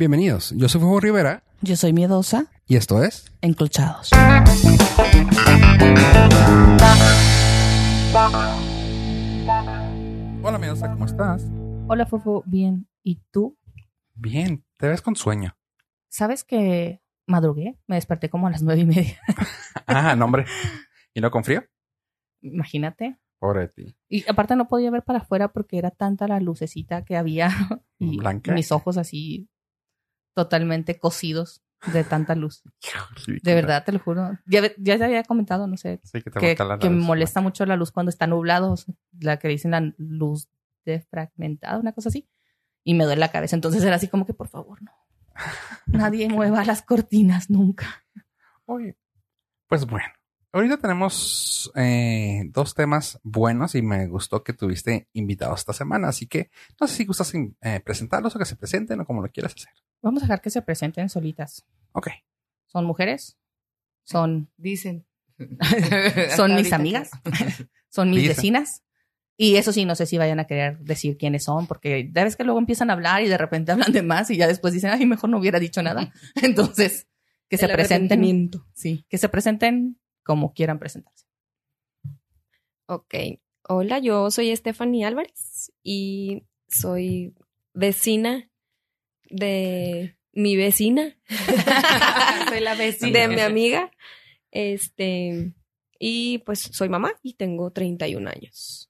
Bienvenidos, yo soy Fuego Rivera Yo soy miedosa, y esto es... enclochados. Hola Miedosa, ¿cómo estás? Hola, Fofo, bien. ¿Y tú? Bien, te ves con sueño. ¿Sabes que madrugué? Me desperté como a las nueve y media. Ah, no hombre. ¿Y no con frío? Imagínate. Pobre de ti. Y aparte no podía ver para afuera porque era tanta la lucecita que había y Blanca. mis ojos así totalmente cocidos de tanta luz. De verdad, te lo juro. Ya, ya te había comentado, no sé, Sí, que te que, que me molesta mucho la luz cuando está nublado, la que dicen la luz defragmentada, una cosa así, y me duele la cabeza. Entonces era así como que, por favor, no. Nadie mueva las cortinas nunca. Oye, pues bueno. Ahorita tenemos eh, dos temas buenos y me gustó que tuviste invitados esta semana, así que no sé si gustas eh, presentarlos o que se presenten o como lo quieras hacer. Vamos a dejar que se presenten solitas. Ok. ¿Son mujeres? ¿Son, Dicen. son mis amigas? ¿Son mis Dicen. vecinas? Y eso sí, no sé si vayan a querer decir quiénes son, porque ya ves que luego empiezan a hablar y de repente hablan de más y ya después dicen, ay, mejor no hubiera dicho nada. Entonces, que se El presenten. arrepentimiento. Sí, que se presenten como quieran presentarse. Ok. Hola, yo soy Stephanie Álvarez y soy vecina de mi vecina, Soy la vecina. de mi amiga. Este, y pues soy mamá y tengo 31 años.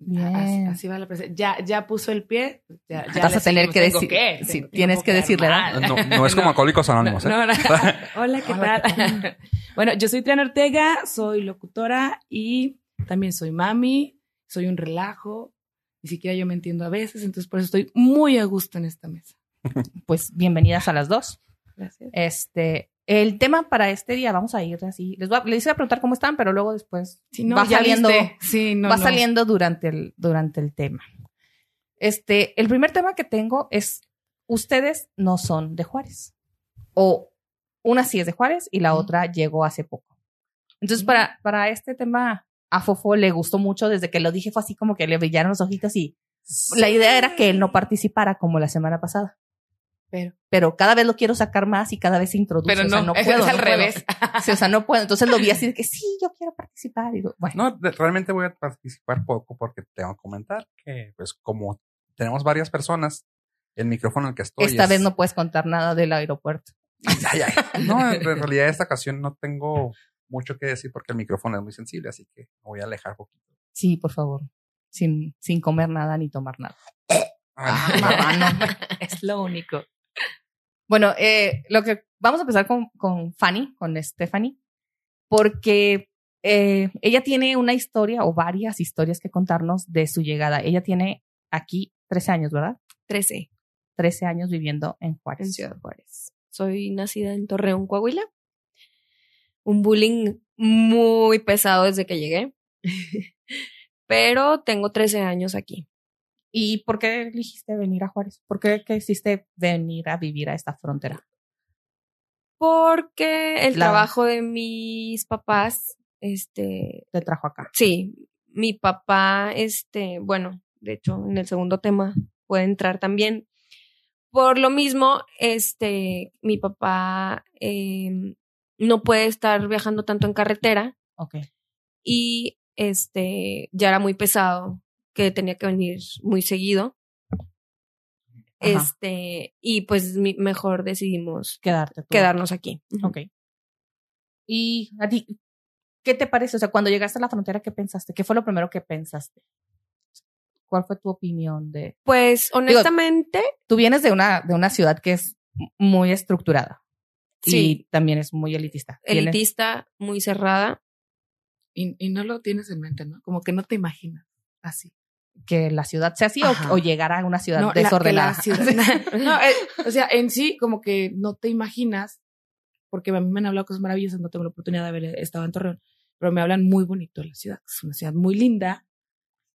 Así, Bien. así va la presentación. Ya, ya puso el pie. Ya, ya Vas a tener que decir- que, sí, tengo- tienes que decirle. No, no es como Alcohólicos Anónimos, ¿eh? No, no. Hola, ¿qué Hola, tal? bueno, yo soy Triana Ortega, soy locutora y también soy mami, soy un relajo, ni siquiera yo me entiendo a veces, entonces por eso estoy muy a gusto en esta mesa. Pues bienvenidas a las dos. Gracias. Este, el tema para este día, vamos a ir así. Les, voy a, les iba a preguntar cómo están, pero luego después Si no, va saliendo, viste. Sí, no, va no. saliendo durante el, durante el tema. Este, el primer tema que tengo es, ustedes no son de Juárez. O una sí es de Juárez y la otra llegó hace poco. Entonces, para, para este tema, a Fofo le gustó mucho desde que lo dije, fue así como que le brillaron los ojitos y la idea era que él no participara como la semana pasada. Pero, Pero cada vez lo quiero sacar más y cada vez se introduce. pero o sea, no, es, puedo. es al no puedo. revés. Sí, o sea, no puedo. Entonces lo vi así de que sí, yo quiero participar. Y digo, bueno, No, realmente voy a participar poco porque tengo que comentar que, pues, como tenemos varias personas, el micrófono en el que estoy. esta es- vez no puedes contar nada del aeropuerto. Ay, ay. No, en realidad esta ocasión no tengo mucho que decir porque el micrófono es muy sensible, así que me voy a alejar poquito. Sí, por favor. Sin, sin comer nada ni tomar nada. Ah, es lo único. Bueno, eh, lo que vamos a empezar con, con Fanny, con Stephanie, porque eh, ella tiene una historia o varias historias que contarnos de su llegada. Ella tiene aquí 13 años, ¿verdad? 13 13 años viviendo en en Juárez. Ciudad Juárez. Soy nacida en Torreón, Coahuila. Un bullying muy pesado desde que llegué. Pero tengo 13 años aquí. ¿Y por qué elegiste venir a Juárez? ¿Por qué quisiste venir a vivir a esta frontera? Porque el La- trabajo de mis papás, este, Te trajo acá. sí, mi papá, este, bueno, de hecho, en el segundo tema puede entrar también. Por lo mismo, este, mi papá em, no puede estar viajando tanto en carretera Ok. y este ya era muy pesado que tenía que venir muy seguido. Ajá. Este, y pues mejor decidimos Quedarte. tú. quedarnos aquí. Ok. ¿Y a ti qué te parece? O sea, cuando llegaste a la frontera, ¿qué pensaste? ¿Qué fue lo primero que pensaste? ¿Cuál fue tu opinión de...? Pues honestamente, Tú vienes de una, de una ciudad que es muy estructurada. Y Sí. también es muy elitista. Elitista, muy cerrada. Y, y no lo tienes en mente, ¿no? Como que no te imaginas así. Que la ciudad sea así o, llegar a una ciudad No, la- que la desordenada. ciudad- no, eh, o sea, en sí, como que no te imaginas, porque a mí me han hablado cosas maravillosas, no tengo la oportunidad de haber estado en Torreón, pero me hablan muy bonito de la ciudad. Es una ciudad muy linda.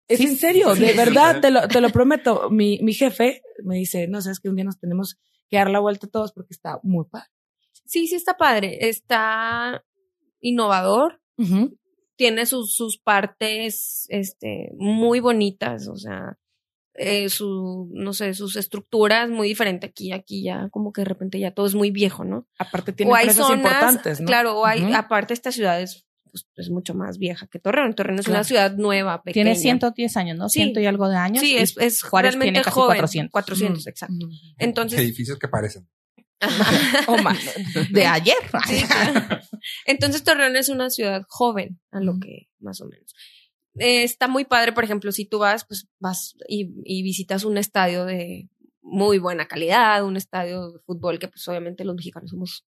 Es Sí, en serio, sí, de sí, verdad, sí. te lo, te lo prometo. Mi, mi jefe me dice, no, sabes que un día nos tenemos que dar la vuelta todos porque está muy padre. Sí, sí está padre. Está innovador. Tiene sus, sus partes este, muy bonitas. O sea, eh, su, no sé, sus estructuras muy diferente aquí, aquí ya como que de repente ya todo es muy viejo, ¿no? Aparte tiene o hay empresas zonas, importantes, ¿no? claro, o hay, aparte esta ciudad es, pues, es mucho más vieja que Torreón. Torreón es una ciudad nueva, pequeña. Tiene 110 años, ¿no? Sí. Ciento y algo de años. Sí, es, es Juárez realmente tiene casi joven. 400. 400, Mm. exacto. Entonces, Edificios que parecen. O más. De ayer. Sí, claro. Entonces Torreón es una ciudad joven, a lo que más o menos. Eh, está muy padre, por ejemplo, si tú vas, pues vas y, y visitas un estadio de muy buena calidad, un estadio de fútbol que pues obviamente los mexicanos somos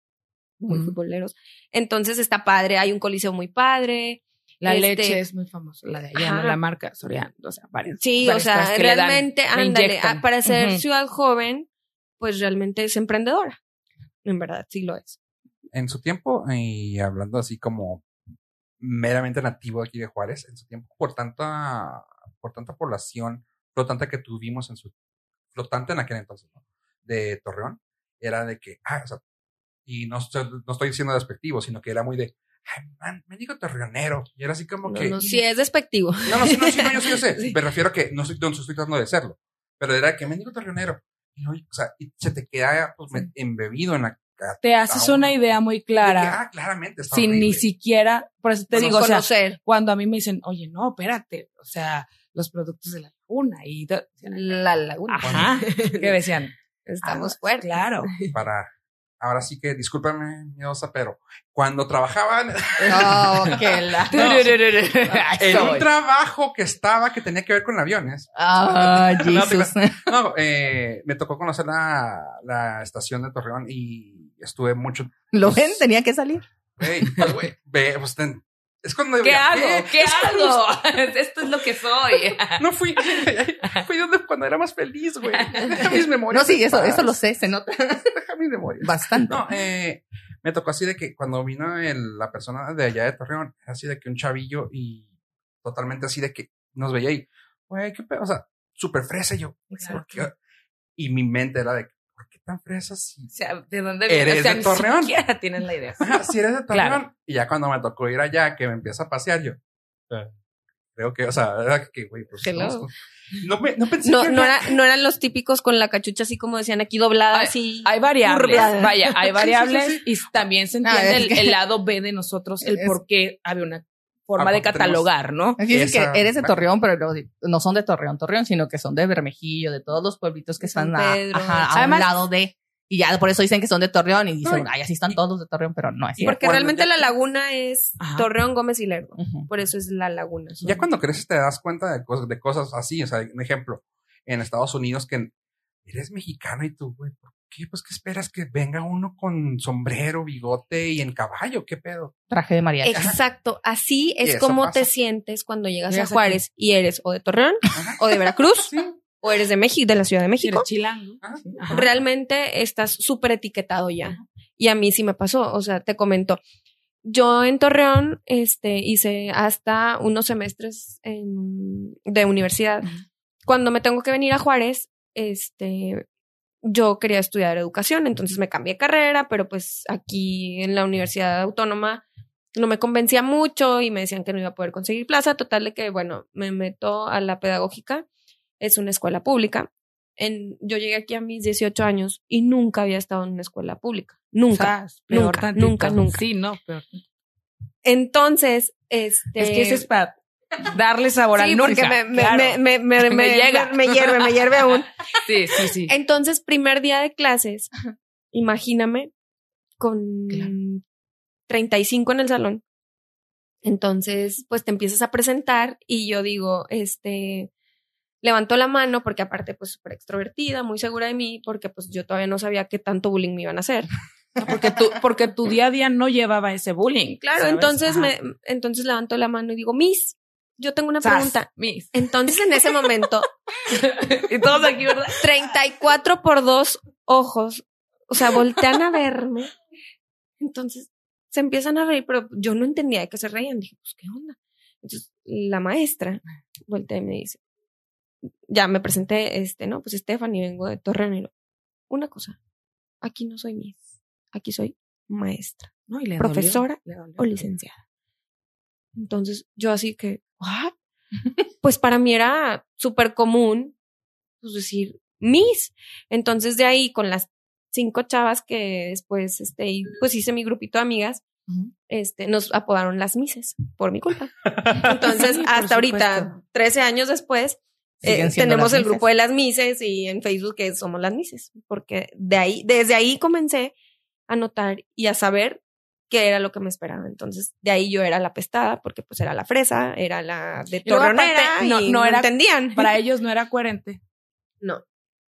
muy futboleros. Entonces está padre, hay un coliseo muy padre. La Este- leche es muy famosa, la de allá, ¿no? La marca Soriano, o sea, varias. Sí, o sea, realmente, le ándale, para ser ciudad joven, pues realmente es emprendedora. En verdad, sí lo es. En su tiempo, y hablando así como meramente nativo aquí de Juárez, en su tiempo, por tanta, por tanta población flotante que tuvimos en su, flotante en aquel entonces, ¿no? De Torreón, era de que, ah, o sea, y no, estoy- no estoy diciendo despectivo, sino que era muy de, ay, man, me digo torreonero. Y era así como No, que, no, sí es despectivo. no, no, sí, no, sí, no, yo sí, yo sé. Sí. Me refiero a que no estoy, no estoy tratando de serlo. Pero era que me digo torreonero. Y, no, o sea, y se te queda pues, embebido en la Te haces una idea muy que, clara, ah, claramente está sin ni siquiera, por eso te digo, o sea, conocer. cuando a mí me dicen, oye, no, espérate, o sea, los productos de la laguna y... la laguna. Ajá, que decían, Estamos ah, fuertes. Claro. Para, ahora sí que, discúlpame, miedosa, pero cuando trabajaban Oh, la. en un trabajo que estaba, que tenía que ver con aviones, Ah, No, no, eh, me tocó conocer la, la estación de Torreón y estuve mucho ¿Lo ven? Tenía que salir. Güey, pues, güey, ve, pues, ten- es cuando ¿Qué viajé, hago? ¿Qué es cuando- hago? Esto es lo que soy. No fui, fui donde cuando era más feliz, güey. Deja mis memorias. No, sí, eso, paz. eso lo sé, se nota Deja mis memorias. bastante. No, eh, me tocó así de que cuando vino el- la persona de allá de Torreón, así de que un chavillo y totalmente así de que nos veía y, güey, qué pedo, o sea, súper fresa y yo, Claro. ¿por qué? Y mi mente era de, ¿por qué tan fresa si, O sea, ¿de dónde Eres O sea, de ni Torreón. siquiera tienes la idea. Ajá, si eres de Torreón? Claro. Y ya cuando me tocó ir allá, que me empieza a pasear yo, eh, creo que, o sea, que, güey, pues, Hello. no, no, me- no pensé No, que no, era, no eran los típicos con la cachucha así como decían aquí doblada, así. Hay variables, vaya, hay variables sí, y también se Ah, entiende el, que- el lado B de nosotros, el Es- por qué había una forma Ah, de catalogar, ¿no? Aquí dice Esa- que eres de Torreón, pero no, no son de Torreón, Torreón, sino que son de Bermejillo, de todos los pueblitos que están a, Pedro. ajá, a Además- un lado de. Y ya por eso dicen que son de Torreón y dicen, ay, así están todos de Torreón, pero no es cierto. Porque realmente ya- la laguna es Ajá. Torreón, Gómez y Lerdo. Por eso es la laguna. Ya cuando creces te das cuenta de cosas, de cosas así. O sea, un ejemplo, en Estados Unidos que eres mexicano y tú, güey, ¿por qué? Pues, ¿qué esperas? Que venga uno con sombrero, bigote y en caballo, ¿qué pedo? Traje de mariachi. Exacto, así es como pasa. te sientes cuando llegas, Llegas a Juárez y eres o de Torreón Ajá. o de Veracruz Sí. o eres de México, de la Ciudad de México. eres chilango. Ajá. Realmente estás súper etiquetado ya. Y a mí sí me pasó, o sea, te comento. Yo en Torreón este, hice hasta unos semestres en- de universidad. Cuando me tengo que venir a Juárez, este, yo quería estudiar educación, entonces me cambié de carrera, pero pues aquí en la Universidad Autónoma no me convencía mucho y me decían que no iba a poder conseguir plaza. Total de que, bueno, me meto a la pedagógica, es una escuela pública. En, yo llegué aquí a mis 18 años y nunca había estado en una escuela pública. Nunca. Peor nunca, tantito. nunca, nunca. Sí, no, peor. Entonces, este. Es que eso es para darle sabor Sí, porque nunca. me, me, claro. me, me, me, Me me- llega. me hierve, me hierve aún. Sí, sí, sí. Entonces, primer día de clases, imagíname, con Claro. 35 en el salón. Entonces, pues te empiezas a presentar y yo digo, este, levanto la mano porque aparte, pues súper extrovertida, muy segura de mí, porque pues yo todavía no sabía qué tanto bullying me iban a hacer. Porque tu, porque tu día a día no llevaba ese bullying. Claro, ¿sabes? entonces Ajá. me, entonces levanto la mano y digo, Miss, yo tengo una Sas, pregunta. Miss. Entonces, en ese momento, Y todos aquí, ¿verdad? 34 por dos ojos, o sea, voltean a verme. Entonces, se empiezan a reír, pero yo no entendía de qué se reían. Dije, pues, ¿qué onda? Entonces, la maestra voltea y me dice, ya me presenté, este, no, pues Stephanie, vengo de Torreón. Y lo, una cosa, aquí no soy Miss, aquí soy maestra No, y le Profesora dolió, le dolió. o licenciada. Entonces, yo así que, ¿what? Pues para mí era súper común pues decir Miss. Entonces de ahí con las cinco chavas que después, este, pues hice mi grupito de amigas, este, nos apodaron las Misses por mi culpa. Entonces, Sí, hasta ahorita, supuesto. 13 años después, eh, tenemos el grupo de las Mises y en Facebook que somos las Mises, porque de ahí, desde ahí comencé a notar y a saber qué era lo que me esperaba. Entonces, de ahí yo era la pestada, porque pues era la fresa, era la de aparte, y no- no, no era- entendían. Para ellos no era coherente. No.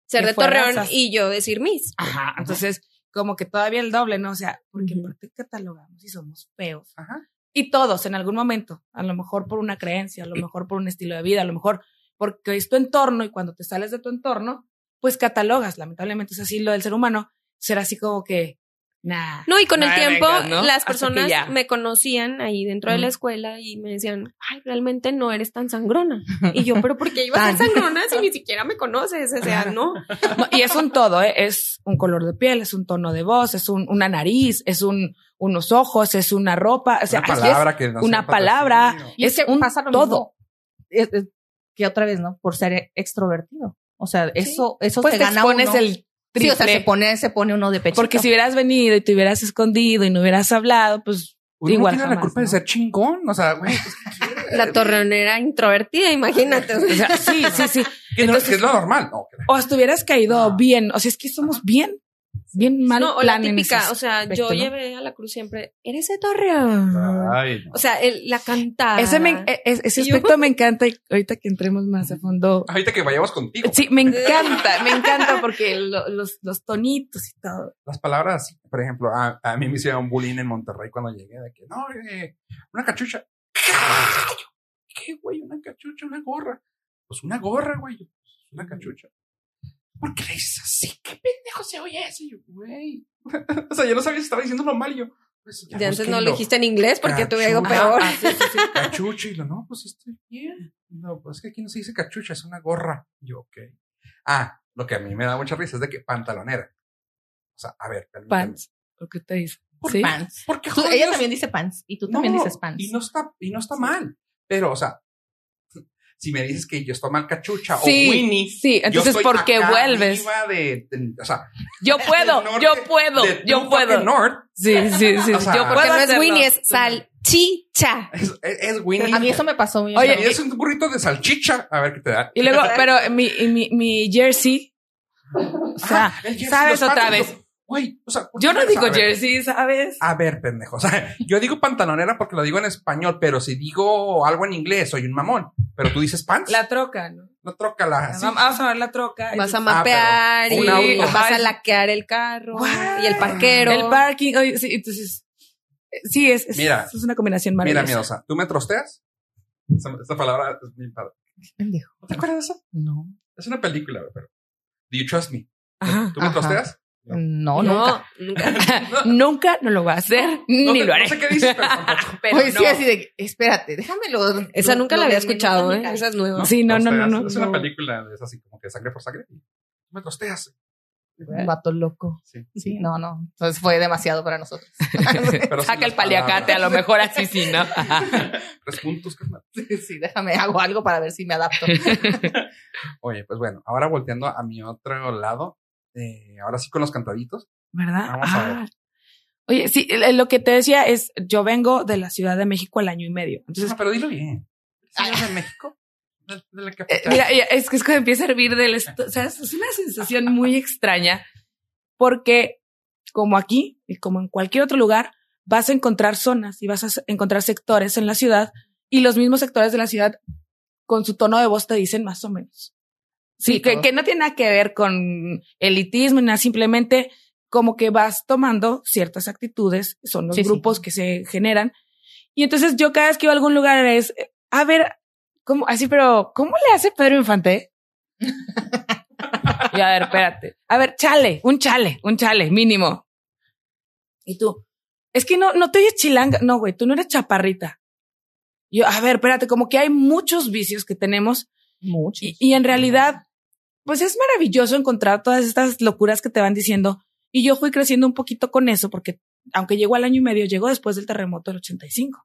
Ser Que de Torreón y yo decir Miss. Ajá. Entonces, como que todavía el doble, ¿no? O sea, porque. ¿por qué catalogamos y somos feos? Ajá. Y todos en algún momento, a lo mejor por una creencia, a lo mejor por un estilo de vida, a lo mejor porque es tu entorno y cuando te sales de tu entorno, pues catalogas. Lamentablemente es así lo del ser humano, ser así como que, nah. No, y con el no tiempo vengas, ¿no? las que personas me conocían ahí dentro de la escuela y me decían, ay, realmente no eres tan sangrona. Y yo, pero ¿por qué ibas a Tan. ser sangrona si ni siquiera me conoces? O sea, no. Y es un todo, ¿eh? es un color de piel, es un tono de voz, es un, una nariz, es un, unos ojos, es una ropa, o sea, una palabra que no una palabra. Y es, Es que un pasa lo todo. mismo, es- es que otra vez, ¿no? Por ser extrovertido. O sea, eso, eso Pues te te gana expones uno. el triple. Sí, o sea, se pone, se pone uno de pecho. porque si hubieras venido y te hubieras escondido y no hubieras hablado, pues Uno igual no tiene la culpa de ser chingón. O sea, güey, pues, ¿qué quieres? La torreonera introvertida, imagínate. o sea, sí, sí, sí. No- Entonces- que es lo normal. No, que- O estuvieras caído Ah. bien, o sea, es que somos bien, bien mal no, o la en típica, ese o sea, aspecto, yo ¿no? llevé a la cruz siempre, eres de Torreón. Ay, no. O sea, el- la cantada. Ese, me, e- e- ese yo- aspecto me encanta y ahorita que entremos más a fondo. Ahorita que vayamos contigo. Sí, me encanta, me encanta porque lo- los, los tonitos y todo. Las palabras, por ejemplo, a, a mí me hicieron bullying en Monterrey cuando llegué, de que, no, eh, una cachucha. ¿Qué, güey? Una cachucha, una gorra. Pues una gorra, güey. Pues, una cachucha. ¿Por qué le dices así? ¿Qué pendejo se oye eso? Y yo, güey. o sea, yo no sabía si estaba diciendo mal y yo. Pues, ya De antes no lo dijiste en inglés porque tuve algo Cachucha. peor. Ah, sí, sí, sí. Cachucha. Y lo, no, pues estoy bien. No, pues es que aquí no se dice cachucha, es una gorra. Y yo, ok. Ah, lo que a mí me da mucha risa es de que pantalonera. O sea, a ver, permíteme. Pants, lo que te dice. ¿Por Sí. Pants. Porque Tú- ella también dice pants y tú también No, dices pants. Y no está, y no está mal. Pero, o sea, si me dices que yo estoy mal cachucha Sí, o Winnie. sí, yo entonces ¿por qué vuelves? De, de- o sea, Yo puedo, norte- yo puedo, yo puedo. North, Sí, sí, sí. O sea, yo Porque puedo Porque no es. Winnie, es salchicha. es, es, es Winnie. A mí eso me pasó muy Oye, Oye, es un burrito de salchicha. A ver qué te da. Y luego, pero mi, y mi, mi jersey, o sea, jersey, ¿sabes otra vez? Güey, o sea, ¿por Yo no digo a ver, jersey, ¿sabes? A ver, pendejo. O sea, yo digo pantalonera porque lo digo en español, pero si digo algo en inglés, soy un mamón. Pero tú dices pants. La troca, ¿no? no trócala así. Vamos a ver la troca. Vas a Entonces, mapear y auto. vas a laquear el carro y el parquero. El parking, oye, sí, entonces, eh, sí, es, es, Mira. es una combinación Mira, maravillosa. miedosa. ¿Tú me trosteas? Esa, esa palabra es bien padre. pendejo. ¿No te acuerdas de eso? No. Es una película, pero. Do you trust me? Ajá, ¿Tú me ajá. trosteas? No, no, nunca. nunca. Nunca no lo voy a hacer, No ni lo haré. No sé qué dices, pero tampoco. Pero Oye, no. sí, así de, espérate, déjamelo. Esa lo- nunca lo la había escuchado, ¿eh? Esa es nueva. Sí, no, no, no. Es una película, es así como que sangre por sangre. Me trosteas. Un vato loco. Sí. Sí, no, no. Entonces fue demasiado para nosotros. Pero Saca el paliacate, a lo mejor así sí, ¿no? Tres puntos, carnal. Sí, déjame, hago algo para ver si me adapto. Oye, pues bueno, ahora volteando a mi otro lado, eh, ahora sí con los cantaditos. ¿Verdad? Vamos a ver. Ah. Oye, sí, lo que te decía es, yo vengo de la Ciudad de México al año y medio. Entonces, No, pero dilo bien. ¿Ciudad de México? De, de la eh, mira, es que es cuando empieza a hervir del o sea, es una sensación muy extraña porque como aquí y como en cualquier otro lugar, vas a encontrar zonas y vas a encontrar sectores en la ciudad y los mismos sectores de la ciudad con su tono de voz te dicen más o menos. Sí, que, que no tiene nada que ver con elitismo, ni nada, simplemente como que vas tomando ciertas actitudes, son los Sí, sí. grupos que se generan. Y entonces yo cada vez que iba a algún lugar es, a ver, ¿cómo? Así, pero, ¿cómo le hace Pedro Infante? y a ver, espérate. A ver, chale, un chale, un chale, mínimo. Y tú, es que no, no te oyes chilanga. No, güey, tú no eres chaparrita. Yo, a ver, espérate, como que hay muchos vicios que tenemos Mucho. y, y en realidad, pues es maravilloso encontrar todas estas locuras que te van diciendo. Y yo fui creciendo un poquito con eso, porque aunque llegó al año y medio, llegó después del terremoto del 85.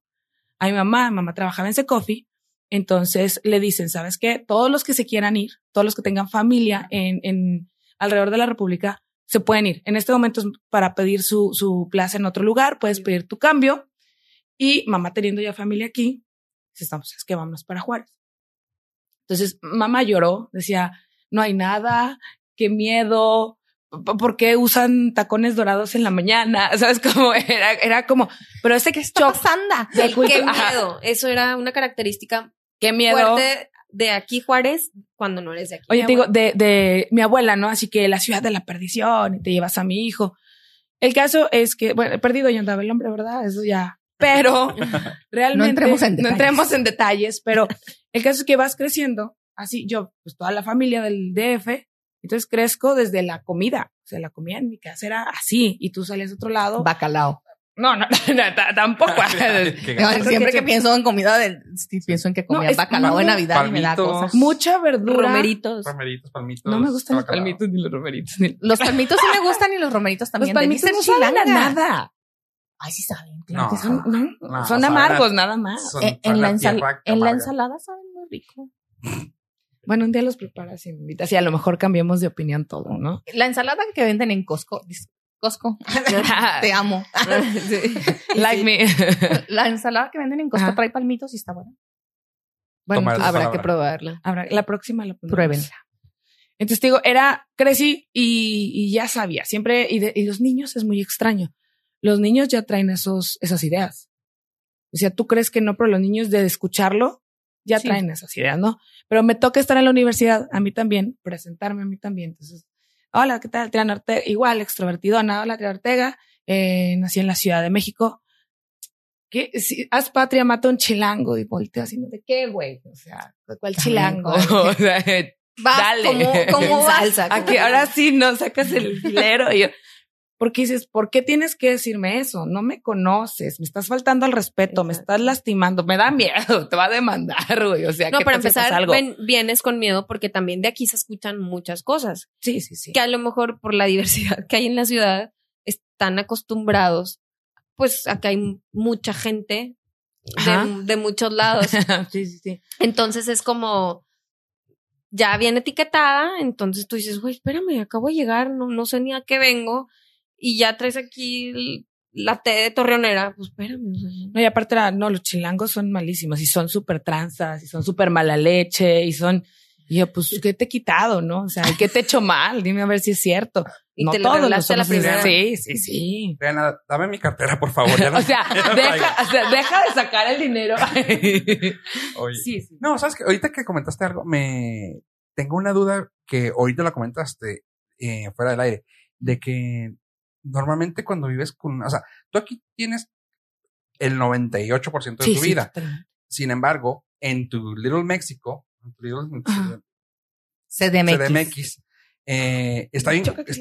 A mi mamá, mi mamá trabajaba en Secofi, Entonces le dicen, ¿sabes qué? Todos los que se quieran ir, todos los que tengan familia en, en alrededor de la República, se pueden ir. En este momento es para pedir su, su plaza en otro lugar, puedes pedir tu cambio. Y mamá teniendo ya familia aquí, estamos, es que vámonos para Juárez. Entonces mamá lloró, decía, no hay nada, qué miedo, ¿por qué usan tacones dorados en la mañana? ¿Sabes cómo era? Era como, pero ese que ¿Qué está shock, pasando? de Qué miedo. Eso era una característica qué miedo. fuerte de aquí Juárez cuando no eres de aquí. Oye, te digo, de, de mi abuela, ¿no? Así que la ciudad de la perdición y te llevas a mi hijo. El caso es que, bueno, he perdido yo andaba el hombre, ¿verdad? Eso ya. Pero realmente No entremos en no detalles. entremos en detalles, pero el caso es que vas creciendo, así yo, pues toda la familia del DF, entonces crezco desde la comida, o sea, la comida en mi casa era así y tú salías a otro lado. Bacalao. No, no, no, ta- tampoco. No, gacho. siempre que- que pienso en comida, del, sí, pienso en que comía bacalao en Navidad y me da Palmitos. cosa. Mucha verdura. romeritos. Romeritos, palmitos. No me gustan los palmitos ni los romeritos. Ni... Los palmitos sí me gustan y los romeritos Los también. palmitos Debí no saben a nada. Ay, sí saben. claro No. que Son, saben. no, No, son amargos, nada más. Son- En, son en la, ensal- que en la ensalada saben muy rico. Bueno, un día los preparas y me invitas y a lo mejor cambiamos de opinión todo, ¿no? La ensalada que venden en Costco. Costco. Te amo. like me. La ensalada que venden en Costco Ajá. trae palmitos y está buena. bueno, entonces, Habrá que probarla. habrá- la próxima la pondremos. Pruébenla. Entonces te digo, era, crecí y, y ya sabía, siempre, y, de- y los niños es muy extraño. Los niños ya traen esos, esas ideas. O sea, tú crees que no, pero los niños de escucharlo ya Sí. traen esas ideas, ¿no? Pero me toca estar en la universidad, a mí también, presentarme a mí también. Entonces, hola, ¿qué tal? Triana Ortega, igual, extrovertidona. Hola, Triana Ortega, eh, nací en la Ciudad de México. ¿Qué? Si, haz patria, mata un chilango y volteo así, ¿no? ¿de qué, güey? O sea, ¿de ¿cuál chilango? o sea, Vas, Dale. ¿Cómo, cómo En vas? salsa. Aquí, ahora sí, no sacas el filero. Y yo, porque dices, ¿por qué tienes que decirme eso? No me conoces, me estás faltando al respeto, me estás lastimando, me da miedo, te va a demandar, güey. O sea, No, ¿qué para si empezar, algo? ven- vienes con miedo porque también de aquí se escuchan muchas cosas Sí, sí, sí. que a lo mejor por la diversidad que hay en la ciudad están acostumbrados, pues acá hay mucha gente de, de muchos lados. sí, sí, sí. Entonces es como ya bien etiquetada, entonces tú dices, güey, espérame, acabo de llegar, no, no sé ni a qué vengo y ya traes aquí el- la T de torreonera, pues espérame. No, y aparte, era, no, los chilangos son malísimos y son súper tranzas y son súper mala leche y son. Y yo, pues, ¿qué te he quitado, no? O sea, ¿qué te he hecho mal? Dime a ver si es cierto. Y no te lo todos revelaste a la primera. Sí, sí, sí. Triana, dame mi cartera, por favor. ya no- O sea, deja, o sea, deja de sacar el dinero. Oye. sí, sí. No, sabes que ahorita que comentaste algo, me tengo una duda que ahorita la comentaste eh, fuera del aire, de que normalmente cuando vives con, o sea, tú aquí tienes el 98% de Sí, tu sí, vida. totalmente. Sin embargo, en tu Little México, en tu Little Ajá. CDMX. CDMX, eh, está bien. Choca que es-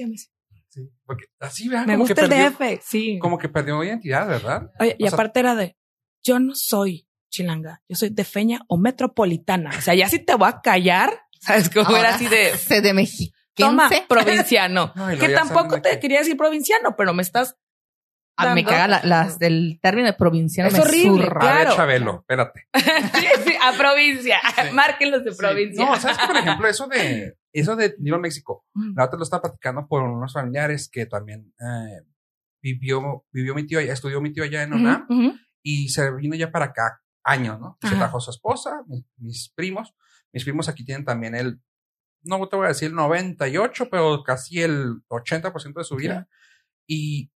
sí, porque así, ¿verdad? Me Como que gusta el perdió- DF, sí. Como que perdió identidad, ¿verdad? Oye, y o sea- aparte era de, yo no soy chilanga, yo soy de feña o metropolitana. O sea, ya si te voy a callar, ¿sabes? Como Ahora, era así de, CDMX. Toma, provinciano. No, que tampoco te que- quería decir provinciano, pero me estás... Ah, me caga la- las del término de provinciano. Es me horrible. A ver, claro. Chabelo, espérate. sí, sí, a provincia. Sí. Márquenlos de Sí. provincia. No, sabes que por ejemplo, eso de eso de Little México, Mm. la otra lo estaba platicando por unos familiares que también eh, vivió, vivió mi tío allá, estudió mi tío allá en UNAM y se vino ya para acá años, ¿no? Se trajo a su esposa, mi- mis primos, mis primos aquí tienen también el, no te voy a decir el 98, pero casi el 80% de su vida y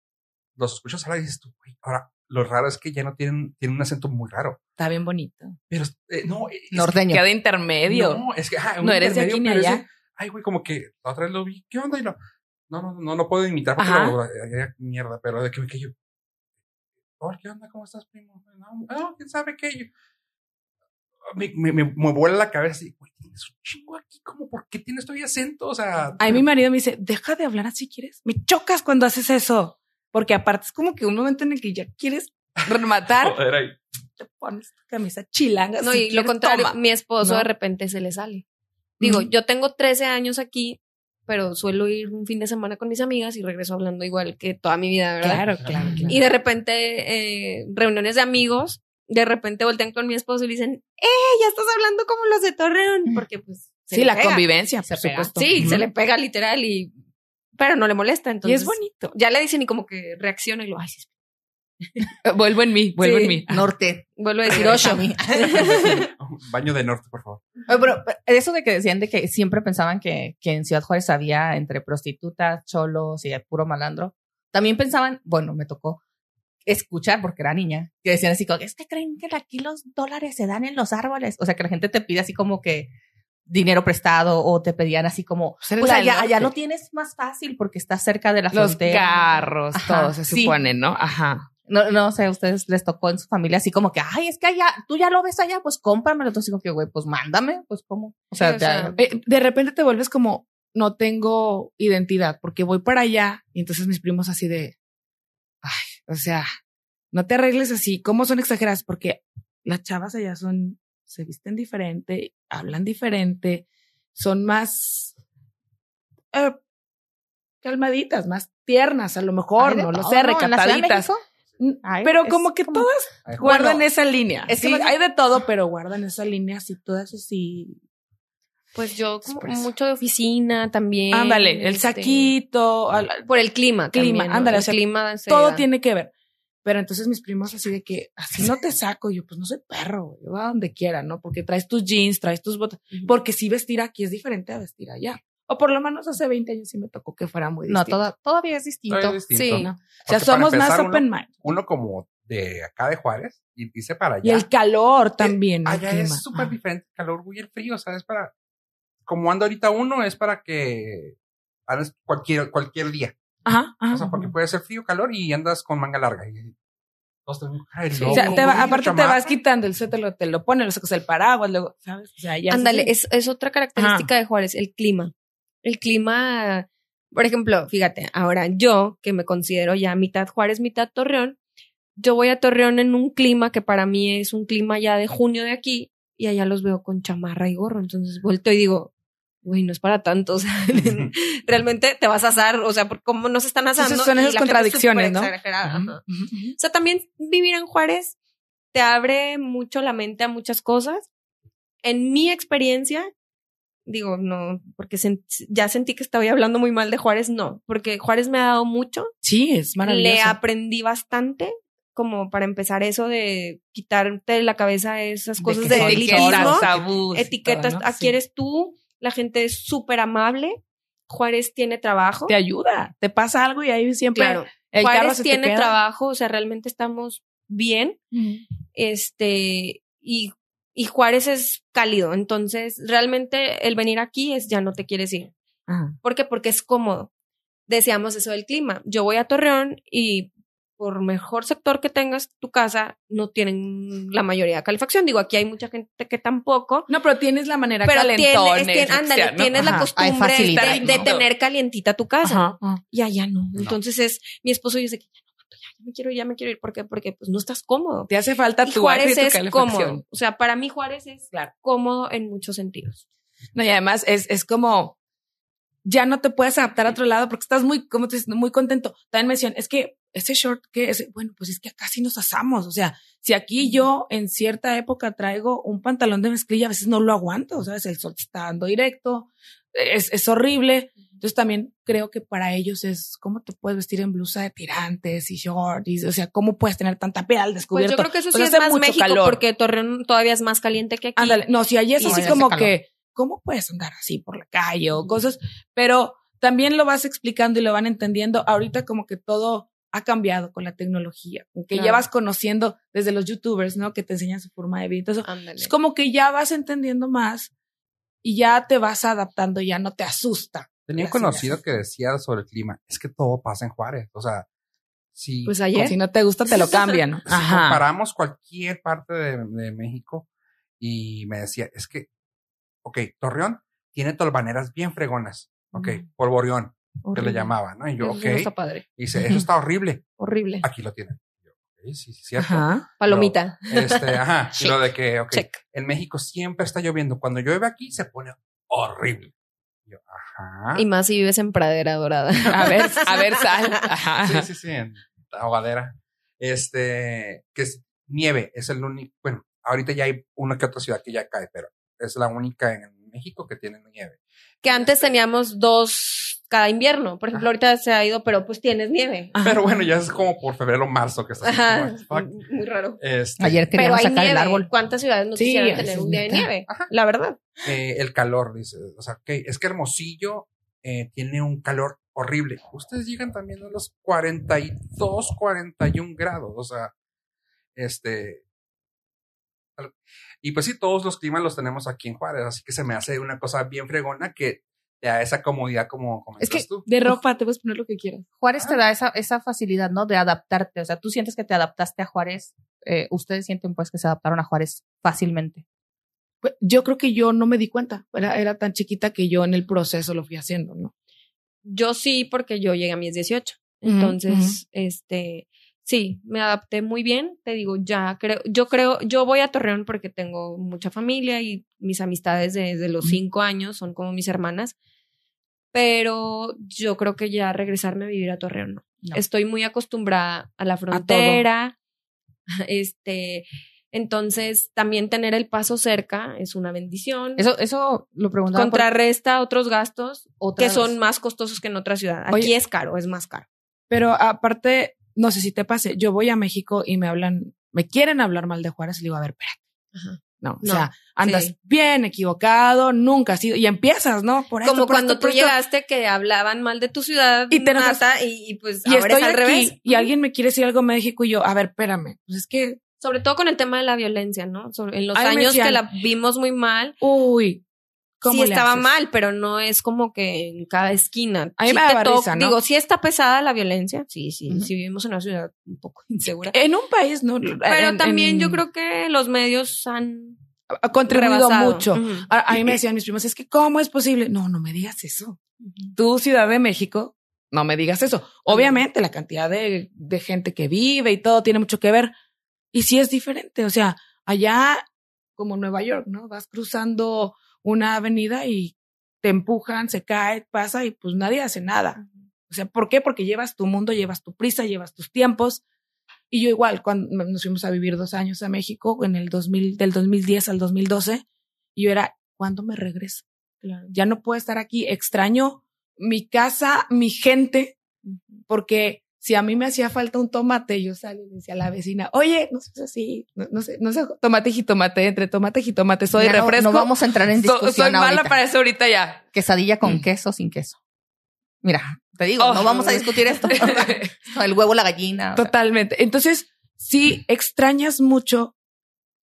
los escuchas hablar y dices tú, "Güey, ahora lo raro es que ya no tienen, tienen un acento muy raro, Está bien bonito. pero eh, no, es que- Norteño. Queda intermedio. no, es que, ajá, No eres de aquí ni allá. ese- ay, güey, como que la otra vez lo vi, ¿qué onda? Y lo, no, no, no lo puedo imitar porque lo, eh, eh, mierda, pero de que me yo, "Hola, ¿qué onda? ¿Cómo estás, primo? No, no, quién sabe qué. Yo, me, me, me, me vuela la cabeza y, güey, tienes un chingo aquí, como, ¿por qué tienes todavía acento? O sea, A mí mi marido me dice, deja de hablar así, ¿quieres? Me chocas cuando haces eso. Porque aparte es como que un momento en el que ya quieres rematar, joder, ahí. te pones tu camisa chilanga. No, si y lo quieres, contrario, toma. mi esposo ¿No? de repente se le sale. Digo, Ujú. yo tengo 13 años aquí, pero suelo ir un fin de semana con mis amigas y regreso hablando igual que toda mi vida, ¿verdad? Claro, claro, claro. Y de repente, eh, reuniones de amigos, de repente voltean con mi esposo y le dicen, ¡eh! Ya estás hablando como los de Torreón. Porque pues. se Sí, le la pega. convivencia, Se por pega. supuesto. Sí, se le pega literal y. Pero no le molesta. Y Entonces. es bonito. Ya le dicen y como que reacciona y lo, ay, sí, Vuelvo en mí, vuelvo Sí. en mí. Norte. vuelvo a decir Osho. Baño de norte, por favor. Pero eso de que decían de que siempre pensaban que, que en Ciudad Juárez había entre prostitutas, cholos y puro malandro. También pensaban, bueno, me tocó escuchar porque era niña, que decían así como, es que creen que aquí los dólares se dan en los árboles. O sea, que la gente te pide así como que dinero prestado o te pedían así como, Pues allá, allá lo tienes más fácil porque estás cerca de la Los frontera. carros, Ajá, todo se sí. supone, ¿no? Ajá. No, no sé, a ustedes les tocó en su familia así como que, ay, es que allá, tú ya lo ves allá, pues cómpramelo. Entonces digo que, güey, pues mándame, pues cómo. O sea, Sí, o sea, ya- Eh, de repente te vuelves como, no tengo identidad porque voy para allá y entonces mis primos así de, ay, o sea, no te arregles así. ¿Cómo son exageradas? Porque las chavas allá son, se visten diferente, hablan diferente, son más eh, calmaditas, más tiernas, a lo mejor, no lo sé, recataditas. Ay, Pero como que como- todas guardan Bueno, esa línea. es que sí, hay de todo, pero guardan esa línea así, todas así. Pues yo como mucho de oficina también. Ándale, el este, saquito, al- Por el clima. Clima, también, ¿no? ándale, El o sea, clima todo tiene que ver. Pero entonces mis primos así de que así no te saco. Y yo, pues no soy perro, güey, yo voy a donde quiera, ¿no? Porque traes tus jeans, traes tus botas. Ujú. Porque si vestir aquí es diferente a vestir allá. O por lo menos hace 20 años sí me tocó que fuera muy No, distinto. toda- todavía es distinto. Todavía es distinto. Sí. ¿no? O sea, somos más empezar, open uno- mind. Uno como de acá de Juárez y dice para allá. Y el calor también. el allá clima. es súper Ah. diferente el calor y el frío, o sea, es para, como anda ahorita uno, es para que andes cualquier, cualquier día. Ajá, ajá. O sea, porque puede ser frío, calor y andas con manga larga. Y, "Ay, Sí, loco, o sea, te va- aparte te chamaca". vas quitando el suéter, lo- te lo pones, lo sacas el paraguas, luego, ¿sabes? O sea, ya. Ándale, es, es otra característica de Juárez, el clima. El clima, por ejemplo, fíjate, ahora yo, que me considero ya mitad Juárez, mitad Torreón, yo voy a Torreón en un clima que para mí es un clima ya de junio de aquí, y allá los veo con chamarra y gorro. Entonces vuelto y digo, güey, no es para tanto. O sea, realmente te vas a asar, o sea, por cómo nos están asando. Entonces son esas contradicciones, ¿no? Ujú, ajá. ujú, ujú. O sea, también vivir en Juárez te abre mucho la mente a muchas cosas. En mi experiencia, digo, no, porque sen- ya sentí que estaba hablando muy mal de Juárez, no, porque Juárez me ha dado mucho, Sí, es maravilloso. le aprendí bastante, como para empezar eso de quitarte de la cabeza esas De cosas de soy elitismo, etiquetas, ¿no? aquí Sí. eres tú, la gente es súper amable, Juárez tiene trabajo. Te ayuda, te pasa algo y ahí siempre Claro, el carro Juárez se tiene trabajo, o sea, realmente estamos bien. Este, y, y Juárez es cálido, entonces realmente el venir aquí es ya no te quieres ir. ¿Por qué? Porque es cómodo. Decíamos eso del clima. Yo voy a Torreón y por mejor sector que tengas tu casa, no tienen la mayoría de calefacción. Digo, aquí hay mucha gente que tampoco. No, pero tienes la manera Pero calentona. tienes, tien- ándale, tienes la costumbre de, tener calientita tu casa. Y allá no. Entonces es, mi esposo dice que ya no ya, me quiero ir, ya me quiero ir. ¿Por qué? Porque pues no estás cómodo. Te hace falta Y tu y Juárez tu es calefacción. cómodo. O sea, para mí Juárez es Claro. cómodo en muchos sentidos. No, y además es, es como ya no te puedes adaptar a otro lado porque estás muy, como te dices, muy contento. También me decían, es que ese short que es, bueno, pues es que acá sí nos asamos. O sea, si aquí yo en cierta época traigo un pantalón de mezclilla, a veces no lo aguanto, ¿sabes? El sol está dando directo, es, es horrible. Entonces también creo que para ellos es cómo te puedes vestir en blusa de tirantes y short, y, o sea, cómo puedes tener tanta piel al Pues descubierto. yo creo que eso sí Pues es hace más México calor. porque Torreón todavía es más caliente que aquí. Ándale, no, si allí es así como que, ¿cómo puedes andar así por la calle o cosas? Pero también lo vas explicando y lo van entendiendo. Ahorita como que todo ha cambiado con la tecnología, que ya Claro. vas conociendo desde los youtubers, ¿no? Que te enseñan su forma de vida eso. Ándale. Es como que ya vas entendiendo más y ya te vas adaptando, ya no te asusta. Tenía un conocido que decía sobre el clima, es que todo pasa en Juárez. O sea, si, Pues ayer. si no te gusta, te lo cambian. si Ajá. comparamos cualquier parte de, de México y me decía, es que, ok, Torreón tiene tolvaneras bien fregonas. Ok, Ujú. Que le llamaban, ¿no? Y yo, Eso ok. sí no está padre. Y dice, eso está horrible. Horrible. Aquí lo tienen. Yo, ok, sí, sí, cierto. Ajá. Palomita. Este, ajá. y lo de que, ok, Check. en México siempre está lloviendo. Cuando llueve aquí se pone horrible. Yo, ajá. Y más si vives en Pradera Dorada. A ver, a ver, sal. Ajá. Sí, sí, sí, en ahogadera. Este, que es- nieve es el único, bueno, ahorita ya hay una que otra ciudad que ya cae, pero es la única en México que tiene nieve. Que antes teníamos dos cada invierno. Por ejemplo, Ajá. ahorita se ha ido, pero pues tienes nieve. Ajá. Pero bueno, ya es como por febrero o marzo que está Ajá. fuck. Muy raro. Este, Ayer Pero queríamos hay sacar nieve. el árbol. ¿Cuántas ciudades no Sí, quisieran tener un día de nieve? Ajá. La verdad. eh, el calor, dice, o sea, que es que Hermosillo eh, tiene un calor horrible. Ustedes llegan también a los 42, 41 grados, o sea, este... Y pues sí, todos los climas los tenemos aquí en Juárez, así que se me hace una cosa bien fregona que te da esa comodidad como comentas Es que tú. de ropa te puedes poner lo que quieras. Juárez te da esa, esa facilidad, ¿no? De adaptarte. O sea, tú sientes que te adaptaste a Juárez. eh, ustedes sienten pues que se adaptaron a Juárez fácilmente. Pues, Yo creo que yo no me di cuenta. Era, era tan chiquita que yo en el proceso lo fui haciendo, ¿no? Yo sí, porque yo llegué a mis 18. Ujú, Entonces, este, sí, me adapté muy bien. Te digo, ya creo, yo creo, yo voy a Torreón porque tengo mucha familia y mis amistades desde los cinco años son como mis hermanas. Pero yo creo que ya regresarme a vivir a Torreón no. No. Estoy muy acostumbrada a la frontera. Este, entonces también tener el paso cerca es una bendición. Eso, eso lo preguntaba. por- contrarresta otros gastos que son más costosos que en otra ciudad. Aquí Oye. es caro, es más caro. Pero aparte, no sé si te pase, yo voy a México y me hablan, me quieren hablar mal de Juárez y le digo, a ver, espérate. Ajá. No, o sea, andas sí. bien equivocado, nunca has sido, y empiezas, ¿no? Por esto, Como por cuando esto, tú esto. llegaste que hablaban mal de tu ciudad Y te nata, y, y pues y ahora estoy es al aquí, revés. y alguien me quiere decir algo de México y yo, a ver, espérame, pues es que, Sobre todo con el tema de la violencia, ¿no? Sobre- en los Ay, años que la vimos muy mal, uy, ¿cómo sí estaba haces? mal, pero no es como que en cada esquina. A mí Sí me risa, ¿no? Digo, sí está pesada la violencia, sí, sí, Ujú. sí vivimos en una ciudad un poco insegura. En un país, ¿no? Pero En- también en- yo creo que los medios han ha contribuido rebasado. mucho. A, a mí me decían mis primos, es que ¿cómo es posible? No, no me digas eso. tú, Ciudad de México, no me digas eso. Obviamente la cantidad de, de gente que vive y todo tiene mucho que ver. Y sí es diferente. O sea, allá como Nueva York, ¿no? Vas cruzando una avenida y te empujan, se cae, pasa y pues nadie hace nada. O sea, ¿por qué? Porque llevas tu mundo, llevas tu prisa, llevas tus tiempos. Y yo igual, cuando nos fuimos a vivir dos años a México, en el 2000, del 2010 al 2012, y yo era, ¿cuándo me regreso? Claro. ya no puedo estar aquí, extraño mi casa, mi gente, porque si a mí me hacía falta un tomate, yo salí y decía a la vecina, oye, no sé así, no, no sé, no sé, tomate y jitomate, entre tomate y jitomate, soy no- refresco. No, vamos a entrar en So- discusión soy mala ahorita. para eso ahorita ya. Quesadilla con Mm. queso sin queso. Mira, te digo, Oh. no vamos a discutir esto. El huevo, la gallina. o sea, Totalmente. Entonces, sí extrañas mucho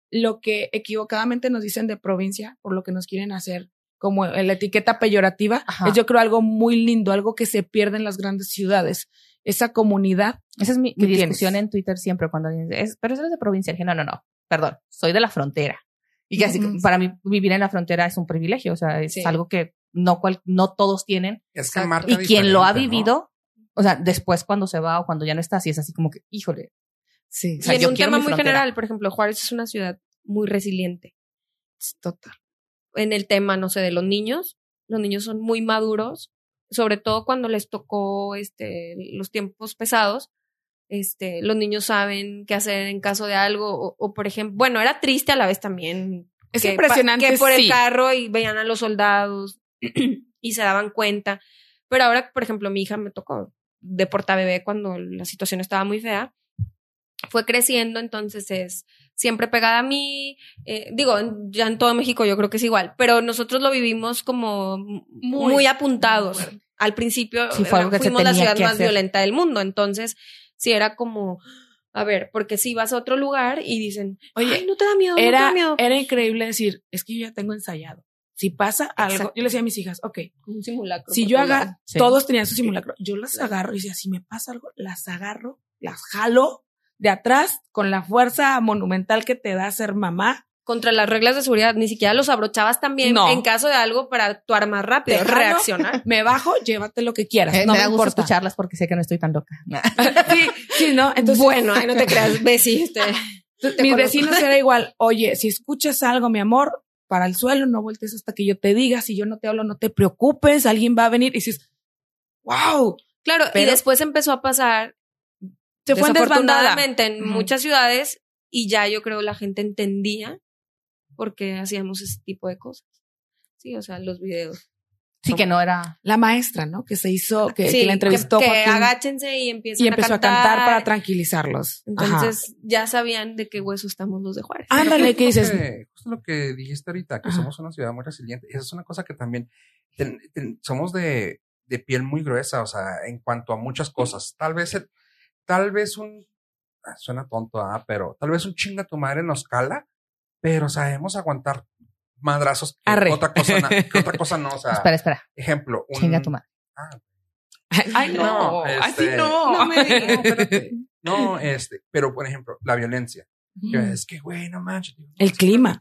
lo que equivocadamente nos dicen de provincia, por lo que nos quieren hacer como en la etiqueta peyorativa, Ajá. es yo creo algo muy lindo, algo que se pierde en las grandes ciudades. Esa comunidad Esa es mi, ¿Qué mi discusión en Twitter siempre cuando alguien dice, "Es- pero eso es de provincia. Dije, no, no, no, perdón, soy de la frontera. Y que así, para mí vivir en la frontera es un privilegio, o sea, es Sí. algo que no, cual, no todos tienen. Es que marca Y quien lo ha vivido, o sea, después cuando se va o cuando ya no está, así es así como que, híjole. Sí, O sea, y en yo un tema muy frontera. general, por ejemplo, Juárez es una ciudad muy resiliente. total. En el tema, no sé, de los niños, los niños son muy maduros, sobre todo cuando les tocó este, los tiempos pesados. Este, los niños saben qué hacer en caso de algo, o, o, por ejemplo, bueno, era triste a la vez también. Es que, impresionante. que por sí. el carro y veían a los soldados y se daban cuenta. Pero ahora, por ejemplo, mi hija me tocó de portabebé cuando la situación estaba muy fea. Fue creciendo, entonces es siempre pegada a mí. eh, digo, ya en todo México yo creo que es igual, pero nosotros lo vivimos como muy, Muy apuntados. fuerte. Al principio Sí, fue fuimos la ciudad más hacer. violenta del mundo, entonces sí era como, a ver, porque si vas a otro lugar y dicen, Oye, Ay, no te da miedo, no te era, da miedo. era increíble decir, es que yo ya tengo ensayado. Si pasa algo, Exacto. yo le decía a mis hijas, ok, un simulacro. si yo agarro. Sí. todos tenían su simulacro, yo las agarro y decía, si me pasa algo, las agarro, las jalo de atrás con la fuerza monumental que te da ser mamá. Contra las reglas de seguridad, ni siquiera los abrochabas también No. en caso de algo para actuar más rápido, reaccionar. Me bajo, llévate lo que quieras. Eh, no me me, da gusto escucharlas porque sé que no estoy tan loca. Sí, sí, ¿no? Entonces, bueno, ay, no te creas, Bessie. Este, te mis conozco. vecinos era igual, oye, si escuchas algo, mi amor, para el suelo, no voltees hasta que yo te diga, si yo no te hablo, no te preocupes, alguien va a venir y dices, wow, Claro, y después empezó a pasar, se fue desafortunadamente, en Ujú. muchas ciudades y ya yo creo la gente entendía por qué hacíamos ese tipo de cosas. Sí, o sea, los videos. Sí, que no era. La maestra, ¿no? Que se hizo, que, Sí, que la entrevistó que, que Joaquín agáchense y empiezan y empezó a cantar, para tranquilizarlos. Ajá. Entonces ya sabían de qué hueso estamos los de Juárez. Ándale, ¿qué dices? que- Justo lo que dijiste ahorita, que Ajá. somos una ciudad muy resiliente. Esa es una cosa que también ten- ten- somos de, de piel muy gruesa, o sea, en cuanto a muchas cosas. Tal vez, el- tal vez un, ah, suena tonto, ah, pero tal vez un chinga tu madre nos cala, pero sabemos aguantar madrazos que Arre. otra cosa, que otra cosa no, o sea, Espera, espera. ejemplo, un, Chinga tu madre. Ah, Ay, no, No, así este- no. No me digas. no, espérate. No, este, pero por ejemplo, la violencia. Mm. es que, güey, no manches. no, El clima.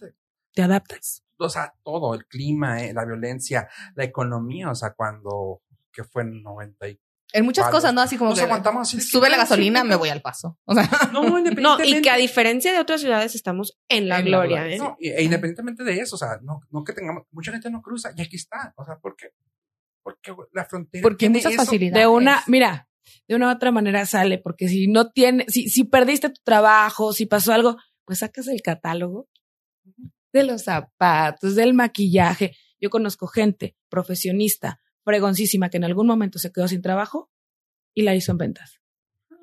Te adaptas. o sea, todo, el clima, eh, la violencia, la economía, o sea, cuando, que fue en 90 y... En muchas cosas, ¿no? Así como Nos que aguantamos así sube la "Ay, sí, gasolina, puta". me voy al paso. O sea, No, No, independientemente. y que a diferencia de otras ciudades estamos en la En la gloria, ¿eh? No, y- e independientemente de eso, o sea, no, no que tengamos, mucha gente no cruza y aquí está, o sea, ¿por qué? Porque la frontera porque hay tiene muchas eso. facilidades. De una, mira, de una u otra manera sale, porque si no tiene, si, si perdiste tu trabajo, si pasó algo, pues sacas el catálogo de los zapatos, del maquillaje. Yo conozco gente profesionista, fregoncísima, que en algún momento se quedó sin trabajo y la hizo en ventas.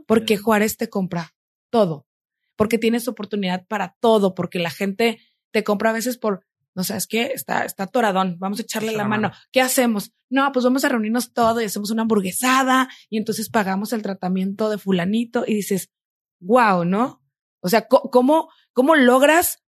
Porque Juárez te compra todo, porque tienes oportunidad para todo, porque la gente te compra a veces por, no sabes qué, está, está toradón, vamos a echarle Echa la mano. ¿Qué hacemos? No, pues vamos a reunirnos todo y hacemos una hamburguesada y entonces pagamos el tratamiento de fulanito y dices, wow, ¿no? O sea, ¿cómo, cómo logras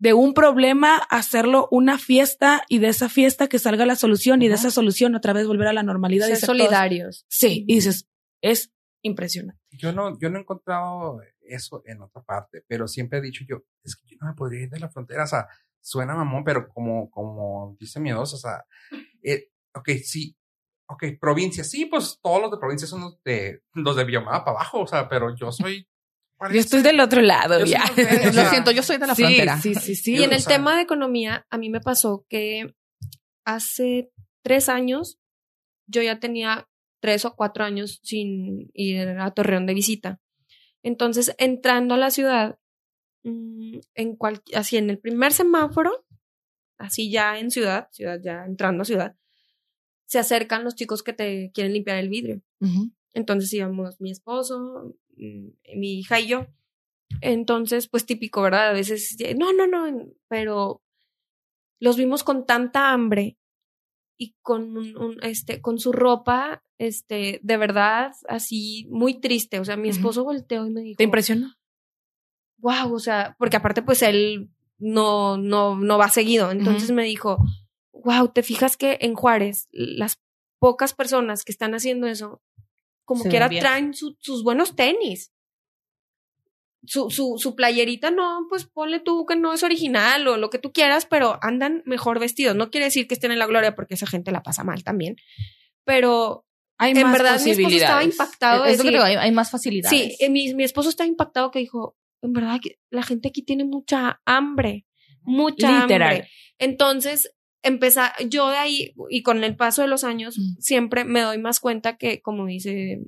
de un problema hacerlo una fiesta y de esa fiesta que salga la solución y de esa solución otra vez volver a la normalidad? y Ser todos- solidarios. Sí, y dices, es impresionante. Yo no, yo no he encontrado eso en otra parte, pero siempre he dicho yo, es que yo no me podría ir de la frontera, o sea, suena mamón, pero como, como dice miedoso, o sea, eh, ok, sí, ok, provincia, sí, pues todos los de provincia son los de, los de Biomapa para abajo, o sea, pero yo soy... Yo estoy del otro lado, ya. Lo siento, yo soy de la sí, frontera. Sí, sí, sí. Y en el tema de economía, a mí me pasó que hace tres años yo ya tenía tres o cuatro años sin ir a Torreón de visita. Entonces, entrando a la ciudad, mm, en cual, así en el primer semáforo, así ya en ciudad, ciudad ya entrando a ciudad, se acercan los chicos que te quieren limpiar el vidrio. Entonces íbamos mi esposo, mi hija y yo. Entonces, pues típico, ¿verdad? A veces, no, no, no, pero los vimos con tanta hambre y con un, un, este, con su ropa, este, de verdad, así muy triste. O sea, mi esposo volteó y me dijo, ¿Te impresionó? wow, o sea, porque aparte, pues él no, no, no va seguido. Entonces me dijo, wow, ¿te fijas que en Juárez las pocas personas que están haciendo eso, como quiera, traen su- sus buenos tenis? Su, su, su playerita, no, pues ponle tú que no es original o lo que tú quieras, pero andan mejor vestidos. No quiere decir que estén en la gloria porque esa gente la pasa mal también. Pero Hay en más verdad mi esposo estaba impactado. Es lo que decir, te digo, hay, hay más facilidades. Sí, eh, mi, mi esposo está impactado que dijo, en verdad que la gente aquí tiene mucha hambre, mucha Literal. hambre. Entonces, empezar, yo de ahí, y con el paso de los años, Mm. siempre me doy más cuenta que, como dice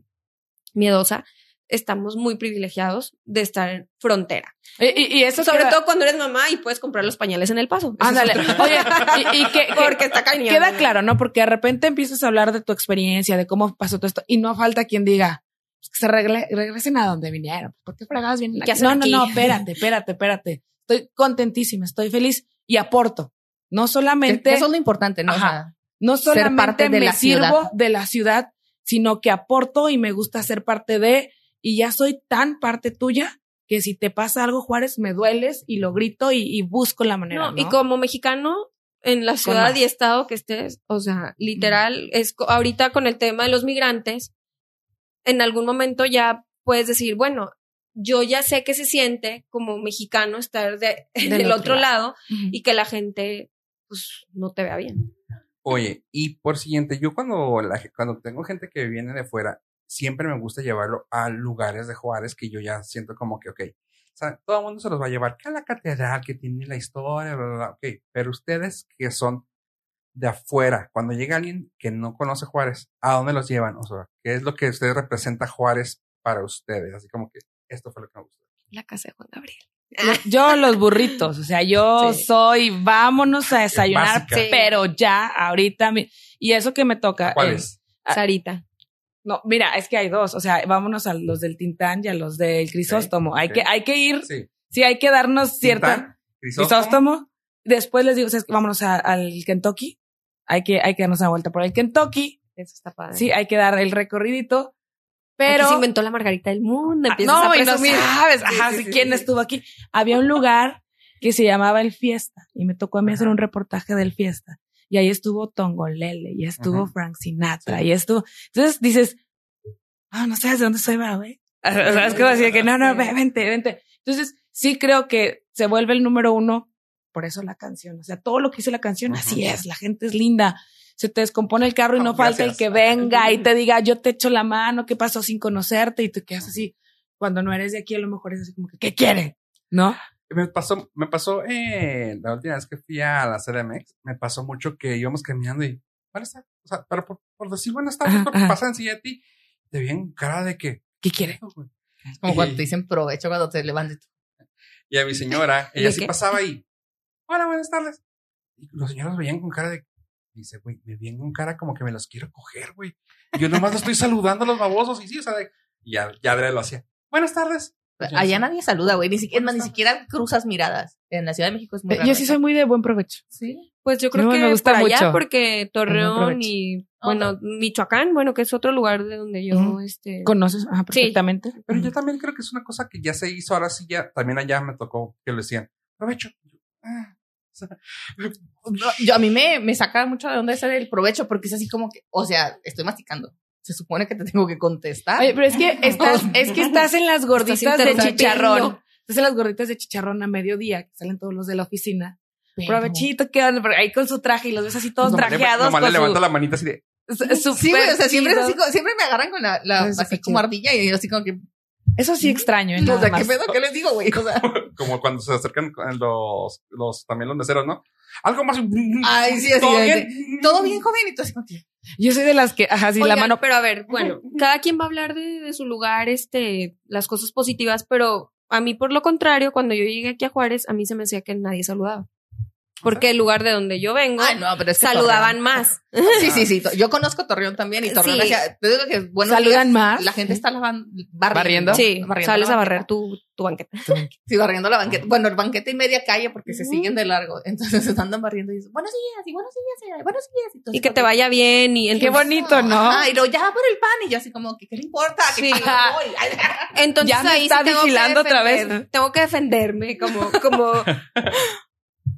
Miedosa, estamos muy privilegiados de estar en frontera. Y, y- y eso Sobre queda- todo cuando eres mamá y puedes comprar los pañales en el paso. Ándale. Oye, y, y que, que- Porque está cañón. queda claro, ¿no? Porque de repente empiezas a hablar de tu experiencia, de cómo pasó todo esto, y no falta quien diga, pues que se regle- regresen a donde vinieron. ¿Por qué fregadas bien? ¿Qué hacen No, no, aquí? no, espérate, espérate, espérate. Estoy contentísima, estoy feliz y aporto. No solamente, que eso es lo importante, ¿no? O Ajá. sea, no ser solamente parte de me la sirvo ciudad. de la ciudad, sino que aporto y me gusta ser parte de, y ya soy tan parte tuya que si te pasa algo, Juárez, me dueles y lo grito y, y busco la manera. No, No, y como mexicano, en la ciudad y estado que estés, o sea, literal, es co- ahorita con el tema de los migrantes, en algún momento ya puedes decir, bueno, yo ya sé que se siente como mexicano estar de, del, otro lado, y que la gente, pues, no te vea bien. Oye, y por siguiente, yo cuando, la, cuando tengo gente que viene de fuera, siempre me gusta llevarlo a lugares de Juárez que yo ya siento como que, ok, o sea, todo el mundo se los va a llevar que a la catedral, que tiene la historia, bla, bla, bla, ok, pero ustedes que son de afuera, cuando llega alguien que no conoce Juárez, ¿a dónde los llevan? O sea, ¿qué es lo que ustedes representa Juárez para ustedes? Así como que esto fue lo que me gustó. La casa de Juan Gabriel. Yo los burritos, o sea, yo Sí. soy, vámonos a desayunar, básica. Pero ya, ahorita, y eso que me toca. ¿Cuál es? Sarita. No, mira, es que hay dos, o sea, vámonos a los del Tintán y a los del Crisóstomo. Hay que, hay que ir, Sí. sí, hay que darnos cierta Crisóstomo. Crisóstomo. Después les digo, ¿sabes qué? vámonos a- al Kentucky. Hay que, hay que darnos una vuelta por el Kentucky. Eso está padre. Sí, hay que dar el recorridito. Pero se inventó la margarita del mundo. Ah, no, a y no sabes, ajá, sí, sí, sí, quién estuvo aquí. Había un lugar que se llamaba El Fiesta y me tocó a mí hacer un reportaje del Fiesta. Y ahí estuvo Tongolele, y estuvo Ajá. Frank Sinatra, y estuvo. Entonces dices, ah, no sabes de dónde soy, güey. ¿Sabes qué? Así de que no, no, ve- vente, vente. Entonces sí creo que se vuelve el número uno. Por eso la canción. O sea, todo lo que dice la canción, así es. La gente es linda. Se te descompone el carro y no Oh, falta el que venga y te diga, yo te echo la mano, ¿qué pasó sin conocerte? Y te quedas así. Cuando no eres de aquí, a lo mejor es así como que, ¿qué quiere? ¿No? Me pasó, me pasó eh, la última vez que fui a la CDMX, me pasó mucho que íbamos caminando y, buenas tardes, o sea, pero por, por decir buenas tardes, Ajá, porque ajá. pasan encima de ti, te ven cara de que, ¿Qué quiere? Es como cuando te dicen provecho cuando te levantes. Y a mi señora, ¿De ella sí qué? pasaba y, hola, buenas tardes. Y los señores veían con cara de, dice, güey, me ven con cara como que me los quiero coger, güey. Yo nomás los estoy saludando a los babosos y sí, o sea, de- y ya, ya lo hacía. Buenas tardes. Allá nadie saluda, güey. Ni siquiera, es más, ni siquiera cruzas miradas. En la Ciudad de México es muy raro Yo sí soy muy de buen provecho. Sí. Pues yo creo No, que me gusta por allá, mucho. porque Torreón y, bueno, Michoacán, bueno, que es otro lugar de donde yo, este... ¿Conoces? Ajá, perfectamente. Pero yo también creo que es una cosa que ya se hizo, ahora sí ya, también allá me tocó que lo decían, provecho. Ah, yo a mí me, me saca mucho de onda ese del provecho porque es así como que, o sea, estoy masticando. Se supone que te tengo que contestar. Oye, pero es que estás, es que estás en las gorditas de chicharrón. Estás en las gorditas de chicharrón a mediodía, que salen todos los de la oficina. Provechito. Pero ahí con su traje y los ves así todos trajeados. nomás le su- la manita así de, su- su Sí, güey, o sea, siempre así, siempre me agarran con la, la así como ardilla y yo así como que, Eso sí extraño, ¿eh? o sea, ¿qué más. pedo? ¿Qué les digo, güey? O sea, como cuando se acercan los, los, también los meseros, ¿no? Algo más. Ay, sí, así ¿Todo de- bien? todo bien, joven, y tú así que, Yo soy de las que, ajá, sí, la mano. pero a ver, bueno, cada quien va a hablar de, de su lugar, este, las cosas positivas, pero a mí por lo contrario, cuando yo llegué aquí a Juárez, a mí se me decía que nadie saludaba. Porque el lugar de donde yo vengo, ay, no, pero es que saludaban Torreón- más. Sí, sí, sí. Yo conozco Torreón también y Torreón Sí. hacía- te digo que buenos ¿Saludan días, más? La gente está lavando, ¿Barriendo? Sí, barriendo sales a barrer tu, tu banqueta. Sí, barriendo la banqueta. Bueno, el banqueta y media calle porque se siguen de largo. Entonces se andan barriendo y dicen, buenos días, y buenos días, y buenos días. Y que te vaya bien y Qué entonces, bonito, ¿no? Ajá, y luego ya va por el pan y yo así como que, ¿qué le importa? Que Sí. entonces Ya me está sí vigilando otra vez. Tengo que defenderme como, como,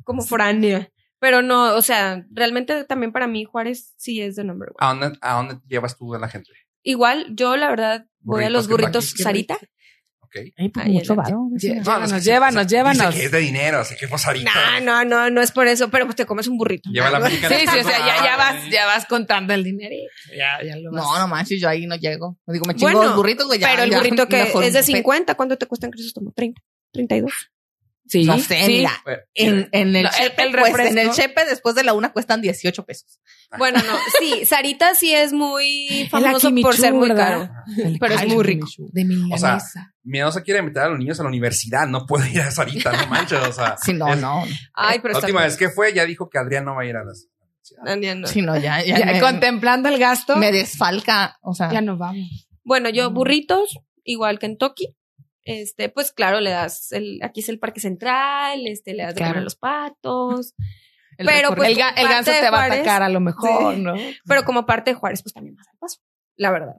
como foránea. Pero no, o sea, realmente también para mí Juárez sí es de number one. ¿A dónde, ¿A dónde llevas tú de la gente? Igual, yo la verdad voy a los Burritos. Sarita. Ok. Ay, pues Ay, mucho el- varo. Lle- sí. No, Llévanos, que- llévanos, llévanos. Dice que es de dinero, así que fosarita. No, no, no, no es por eso, pero pues te comes un burrito. Lleva la Sí, sí, o sea, ya, ya vas, ya vas contando el dinero. Ya, ya lo vas. No, no manches, yo ahí no llego. Digo, me chingo Bueno, los burritos, güey. ya, pero el ya, burrito que es de un 50, ¿cuánto te cuesta en Crisóstomo? 30, 32. Sí, No sé, sí. mira. En, en el No, el- chepe, el pues, en el refresco. chepe después de la una cuestan 18 pesos. Bueno, no, sí, Sarita sí es muy famoso por ser muy caro. El- Pero es muy rico. De mi O sea. Mi se quiere meter a los niños a la universidad, no puede ir a Sarita, no manches, o sea. Sí, no, es- no. Ay, pero La última bien. vez que fue, ya dijo que Adrián no va a ir a las universidad. No, no. Sí, no, ya, ya, Ya, me, contemplando el gasto, me desfalca. O sea, ya no vamos. Bueno, yo burritos, igual que en Toki. Este, pues claro, le das el, aquí es el parque central, este, le das de Claro. comer a los patos, El Pero, pues, el, ga- el parte ganso de te va a atacar a lo mejor, sí. ¿no? pero como parte de Juárez, pues también más al paso, la verdad.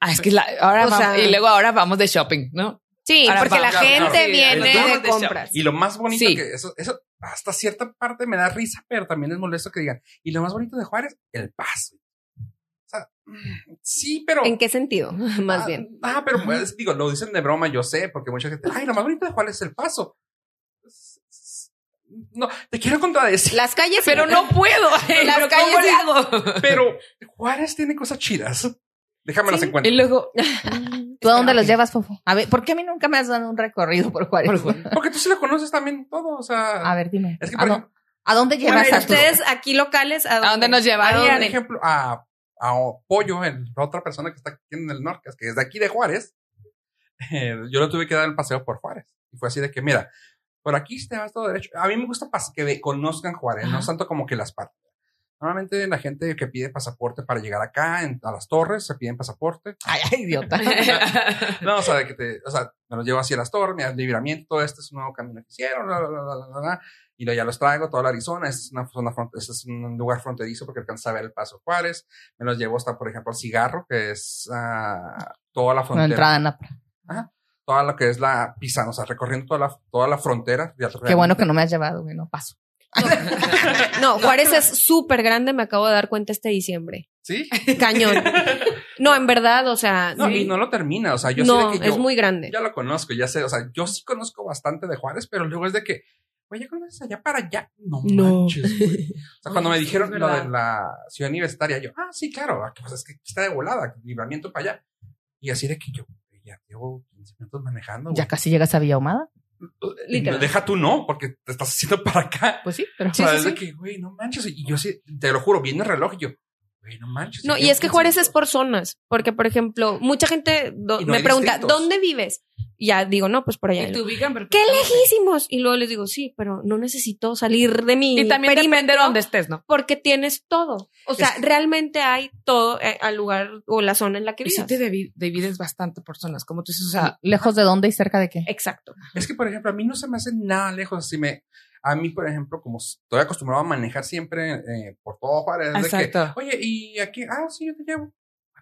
Ah, es que la- ahora O vamos- sea- y luego ahora vamos de shopping, ¿no? Sí, Ahora porque la gente claro. viene Sí, de compras. Y lo más bonito Sí. que eso, eso, hasta cierta parte me da risa, pero también es molesto que digan, y lo más bonito de Juárez, el paso. Mm, sí, pero. ¿En qué sentido? Más ah, bien. Ah, pero pues, digo, lo dicen de broma, yo sé, porque mucha gente, ay, lo más bonito de Juárez es el paso. No, te quiero contradecir, Las calles, Pero no puedo. Las Pero calles ¿Cómo le sí. hago? pero Juárez tiene cosas chidas. Déjame las Sí. encuentro. Y luego, ¿tú a dónde los llevas, Fofo? A ver, ¿por qué a mí nunca me has dado un recorrido por Juárez? Por. Porque tú sí lo conoces también todo, o sea. A ver, dime. Es que, ¿A, por ejemplo, a dónde llevas a ustedes aquí locales, ¿a dónde, ¿a dónde nos Por llevarían? ejemplo, a, a Pollo, el, la otra persona que está aquí en el norte, que es de aquí de Juárez, eh, yo lo tuve que dar el paseo por Juárez. Y fue así de que, mira, Por aquí te vas todo derecho. A mí me gusta que conozcan Juárez, no Ajá. es tanto como que las partes. Normalmente la gente que pide pasaporte para llegar acá en- a las torres se piden pasaporte. Ay, ay, idiota. No, o sea, que te, o sea, me los llevo así a las torres, mira, el libramiento, este es un nuevo camino que hicieron, bla, bla, bla, y luego ya los traigo toda la Arizona, es, una zona este es un lugar fronterizo porque alcanza a ver el Paso Juárez, me los llevo hasta, por ejemplo, al Cigarro, que es ah, toda la Una frontera, entrada en Apra. toda lo que es la pisana, o sea, recorriendo toda la, toda la frontera. Qué realmente- bueno que no me has llevado, güey, no paso. No, Juárez es súper grande, me acabo de dar cuenta este diciembre. Sí, Cañón. No, en verdad, o sea, no, sí. y no lo termina, o sea, yo no, sé de que yo es muy grande. ya lo conozco, ya sé, o sea, yo sí conozco bastante de Juárez, pero luego es de que, güey, ¿ya conoces allá para allá? No, No. manches, güey. O sea, cuando me sí, dijeron lo de la ciudad universitaria, yo, ah, sí, claro, aquí, pues es que está de volada, libramiento para allá. Y así de que yo, ya llevo 15 minutos manejando. Ya casi llegas a Villa Ahumada. literal. Deja tú no, porque te estás haciendo para acá. Pues sí, pero. o sea, es de que, güey, no manches. Y yo sí, te lo juro, viendo el reloj y yo, güey, no manches. No, llevo y es que 15 Juárez es por zonas, porque por ejemplo, mucha gente no me pregunta, distritos. ¿dónde vives? Y ya digo, no, pues por allá. Y te ubican ¡Qué lejísimos! Y luego les digo, sí, pero no necesito salir de mi Y también depende de dónde estés, ¿no? porque tienes todo. O sea, Es- realmente hay todo eh, al lugar o la zona en la que Y sí te divi- divides bastante por zonas, como tú dices, o sea, ¿Lejos de dónde y cerca de qué? Exacto. Es que, por ejemplo, a mí no se me hace nada lejos. Así me, a mí, por ejemplo, como estoy acostumbrado a manejar siempre eh, por todo Juárez, es de que, Exacto. oye, y aquí, ah, sí, yo te llevo.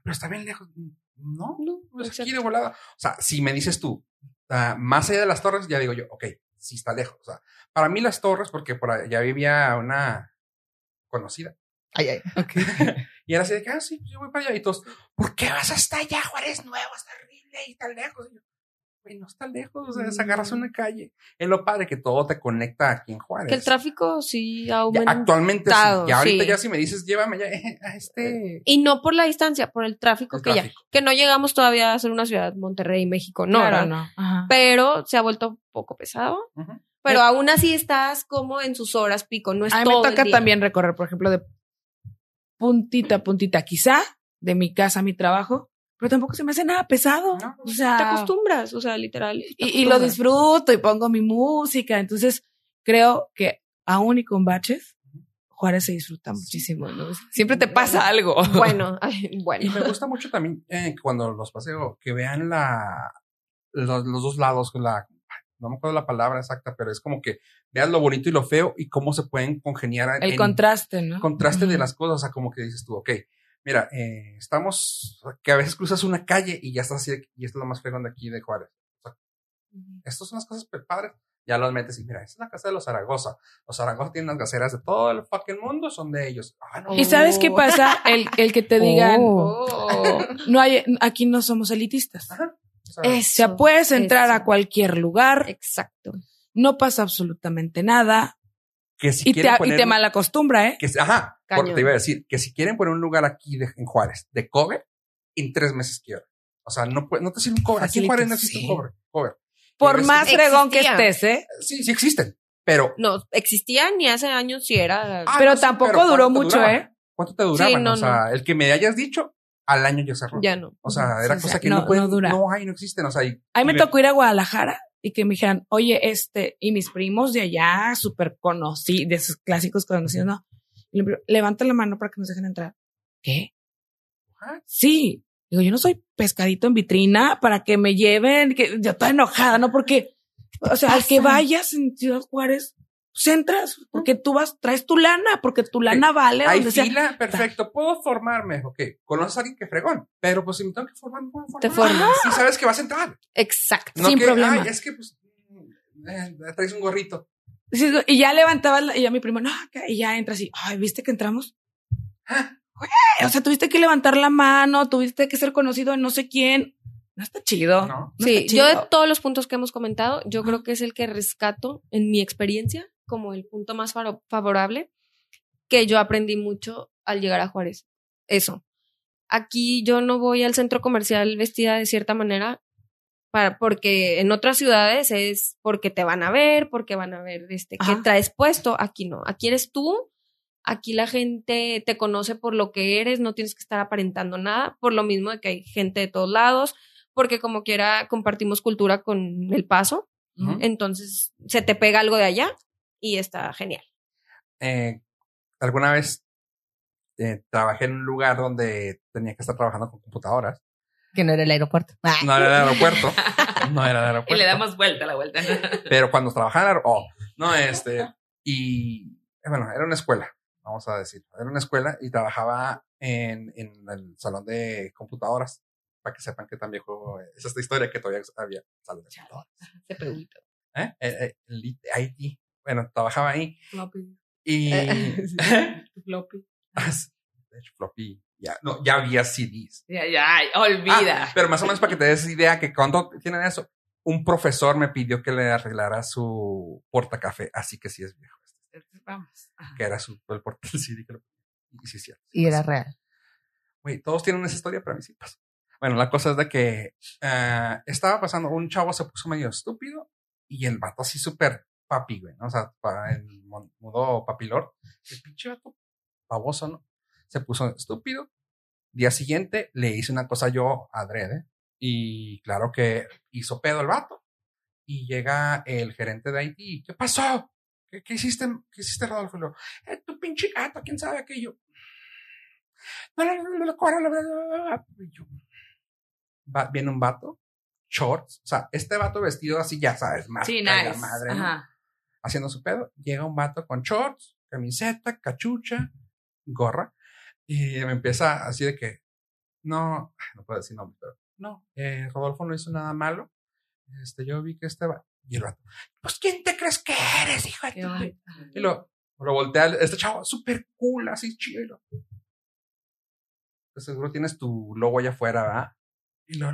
Pero está bien lejos. No, No, pues aquí exacto. de volada. O sea, si me dices tú, ah, más allá de las torres, ya digo yo, ok, sí está lejos. O sea, para mí las torres, porque por allá vivía una conocida. Ay, ay. Y era así de que, ah, sí, pues yo voy para allá. Y todos, ¿por qué vas hasta allá, Juárez Nuevo? Está horrible y tan lejos. Y yo, güey, no está lejos. O sea, es agarras una calle. Es lo padre que todo te conecta aquí en Juárez. Que el tráfico sí Ya, aumenta. actualmente sí. aumentado, Ya ahorita sí. ya si me dices, llévame ya a este. Y no por la distancia, por el tráfico el que ya. Que no llegamos todavía a ser una ciudad, Monterrey, México. No, claro, no. Ajá. Pero se ha vuelto un poco pesado. Pero aún así estás como en sus horas pico, no es A mí todo me el toca día. también recorrer, por ejemplo, de puntita a puntita, quizá de mi casa a mi trabajo, pero tampoco se me hace nada pesado. No. O sea, Te acostumbras, o sea, literal. te y, y lo disfruto y pongo mi música. Entonces, creo que aún y con baches, Juárez se disfruta muchísimo. ¿no? Siempre te pasa algo. Bueno, ay, Y bueno. me gusta mucho también eh, cuando los paseo, que vean la, los, los dos lados, la, no me acuerdo la palabra exacta, pero es como que vean lo bonito y lo feo y cómo se pueden congeniar El en- contraste, ¿no? contraste de las cosas, o sea, como que dices tú, ok, mira, eh, estamos, que a veces cruzas una calle y ya estás así, y esto es lo más fregón de aquí de Juárez. O sea, estas son las cosas padres. Ya los metes y mira, esta es la casa de los Zaragoza. Los Zaragoza tienen las gaceras de todo el fucking mundo, son de ellos. Ah, no. ¿Y sabes qué pasa? El, el que te digan, Oh. Oh. no hay, aquí no somos elitistas. Ajá. O sea, puedes entrar eso. a cualquier lugar, Exacto. no pasa absolutamente nada que si y te, y te mal acostumbra, ¿eh? que, ajá, porque te iba a decir que si quieren poner un lugar aquí de- en Juárez de cover, en tres meses quiero. O sea, no, puede, no te sirve un cover. Aquí en Juárez no existe Sí. un cover. cover. Por Ves- más fregón que estés, ¿eh? Sí, sí existen, pero... No, existían y hace años sí era. Ah, pero no sé, tampoco pero duró ¿cuánto te mucho, duraba? ¿eh? ¿Cuánto te duraban? no, o sea, el que me hayas dicho, al año ya cerró. ya no. O sea, era Sí, cosa que no, no- pueden, no dura. no hay, no existen. O sea, y- A mí me tocó ir a Guadalajara y que me dijeran, oye, este, y mis primos de allá, súper conocidos, de esos clásicos conocidos, ¿no? Levanta la mano para que nos dejen entrar. ¿Qué? What? Sí. Digo, yo no soy pescadito en vitrina para que me lleven, que yo estoy enojada, ¿no? Porque, o sea, al que vayas en Ciudad Juárez, pues entras, porque tú vas, traes tu lana, porque tu lana vale Hay donde sea. fila, perfecto. Puedo formarme, ok. Conoces a alguien que fregón, pero pues si me tengo que formar, me puedo formar. Te formas. Y sabes que vas a entrar. Exacto. No Sin que, problema. ay, es que pues eh, traes un gorrito. Sí, Y ya levantaba, la- y ya mi primo, no, acá", y ya entras y, ay, ¿viste que entramos? Ah, O sea, tuviste que levantar la mano, tuviste que ser conocido de no sé quién. No está chido. No. No Sí, está yo de todos los puntos que hemos comentado, yo creo que es el que rescato en mi experiencia como el punto más favorable que yo aprendí mucho al llegar a Juárez. Eso. Aquí yo no voy al centro comercial vestida de cierta manera para, porque en otras ciudades es porque te van a ver, porque van a ver este, qué traes puesto. Aquí no. Aquí eres tú. Aquí la gente te conoce por lo que eres, no tienes que estar aparentando nada, por lo mismo de que hay gente de todos lados, porque como quiera compartimos cultura con El Paso. Entonces se te pega algo de allá y está genial. Eh, alguna vez eh, trabajé en un lugar donde tenía que estar trabajando con computadoras. Que no era el aeropuerto. Ah. No era el aeropuerto. No era el aeropuerto. Y le damos vuelta a la vuelta. Pero cuando trabajaba en oh, no, este, y eh, bueno, era una escuela, vamos a decir, era una escuela y trabajaba en, en el salón de computadoras, para que sepan que tan viejo es esta historia que todavía había salón de computadoras. CPUito. ¿Eh? Eh, el IT. Bueno, trabajaba ahí Floppy. y... Floppy. de hecho, floppy, ya, no, ya había CDs. Ya, ya, ay, olvida. Ah, pero más o menos para que te des idea que cuando tienen eso, un profesor me pidió que le arreglara su portacafé, así que sí es viejo. este, Vamos. Ajá. Que era su, el portal CD que lo Y sí, cierto. Y era real. Güey, todos tienen esa historia, pero a mí sí pasa. Bueno, la cosa es de que ah, estaba pasando, un chavo se puso medio estúpido y el vato así súper papi, güey, ¿no? O sea, para el modo papilor. El pinche vato baboso, ¿no? Se puso estúpido. Día siguiente le hice una cosa yo adrede y claro que hizo pedo el vato. Y llega el gerente de Haití. ¿Qué pasó? ¿Qué, qué hiciste? ¿Qué hiciste, Rodolfo? Eh, tu pinche gato, quién sabe aquello. No, no, no, no, viene un vato, shorts, o sea, este vato vestido así, ya sabes, más Sí, la nice. madre. Ajá. Haciendo su pedo. Llega un vato con shorts, camiseta, cachucha, gorra, y me empieza así de que, no, no puedo decir nombre, pero no, eh, Rodolfo no hizo nada malo. Este, yo vi que este va, y el vato, pues, ¿quién te crees que eres, hijo de bonito. y lo, lo voltea, este chavo, súper cool, así chido. y lo- De seguro tienes tu logo allá afuera, ¿verdad? Y lo,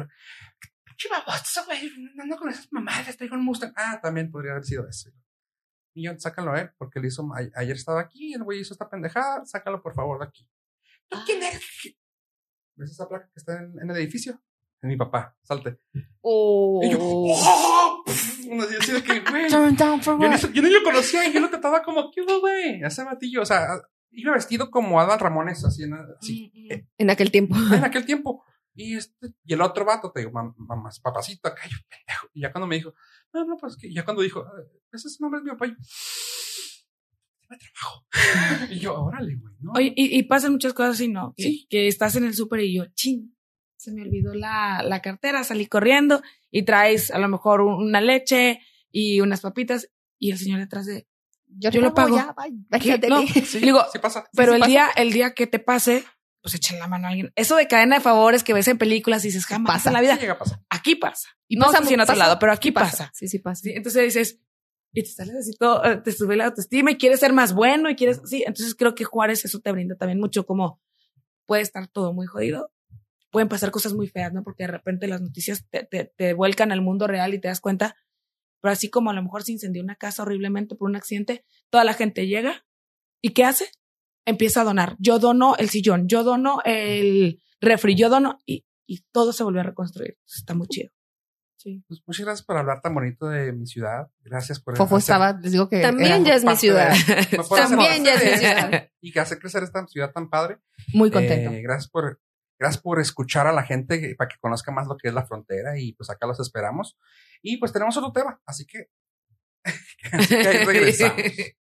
pinche baboso, güey, no ando con esas mamadas, traigo un Mustang. Ah, también podría haber sido eso. Y yo, sácalo a él, porque le hizo, a- ayer estaba aquí, el güey hizo esta pendejada, sácalo por favor de aquí. ¿Tú quién eres? ¿Ves esa placa que está en, en el edificio? Es mi papá, salte. Oh. Y yo, ¡oh! Uno así, de que, güey. Turn down for Yo, what? ni, yo ni lo conocía y yo lo trataba como, ¿qué hubo, güey? Ese batillo, o sea, iba vestido como Adal Ramones, así, en, así, Mm, mm. En aquel tiempo. en aquel tiempo. Y este, y el otro vato, te digo, mam- mamás, papacito, acá, yo, pendejo. Y ya cuando me dijo, no, no, pues que, ya cuando dijo, "Ah, ese es nombre es mi papá, yo, "Dame trabajo. y yo, órale, güey, ¿no? Oye, y, y pasan muchas cosas así, ¿no? Que, Sí. que estás en el súper y yo, ching, se me olvidó la, la cartera, salí corriendo y traes a lo mejor un- una leche y unas papitas y el señor detrás de... Yo, Yo lo pago. Ya, bye. No, sí, digo, sí pasa. pero sí el pasa. día, el día que te pase, pues echen la mano a alguien. Eso de cadena de favores que ves en películas y dices, jamás Pasa. en la Sí vida. llega a pasar. Aquí pasa. Y no pasa en otro lado, pero aquí pasa. Sí, sí pasa. Sí, entonces dices, y te sales así todo, te sube la autoestima y quieres ser más bueno y quieres, sí, entonces creo que Juárez eso te brinda también mucho como puede estar todo muy jodido, pueden pasar cosas muy feas, ¿no? Porque de repente las noticias te, te, te vuelcan al mundo real y te das cuenta, pero así como a lo mejor se incendió una casa horriblemente por un accidente, toda la gente llega y ¿qué hace? Empieza a donar. Yo dono el sillón, yo dono el refri, yo dono y, y todo se volvió a reconstruir. Está muy chido. Sí. Pues muchas gracias por hablar tan bonito de mi ciudad. Gracias por Fofo estaba, les digo que. También ya es mi ciudad. de- También ya es mi ciudad. y que hace crecer esta ciudad tan padre. muy contento. Eh, gracias por gracias por escuchar a la gente para que conozca más lo que es la frontera y pues acá los esperamos. Y pues tenemos otro tema, así que, así que ahí regresamos.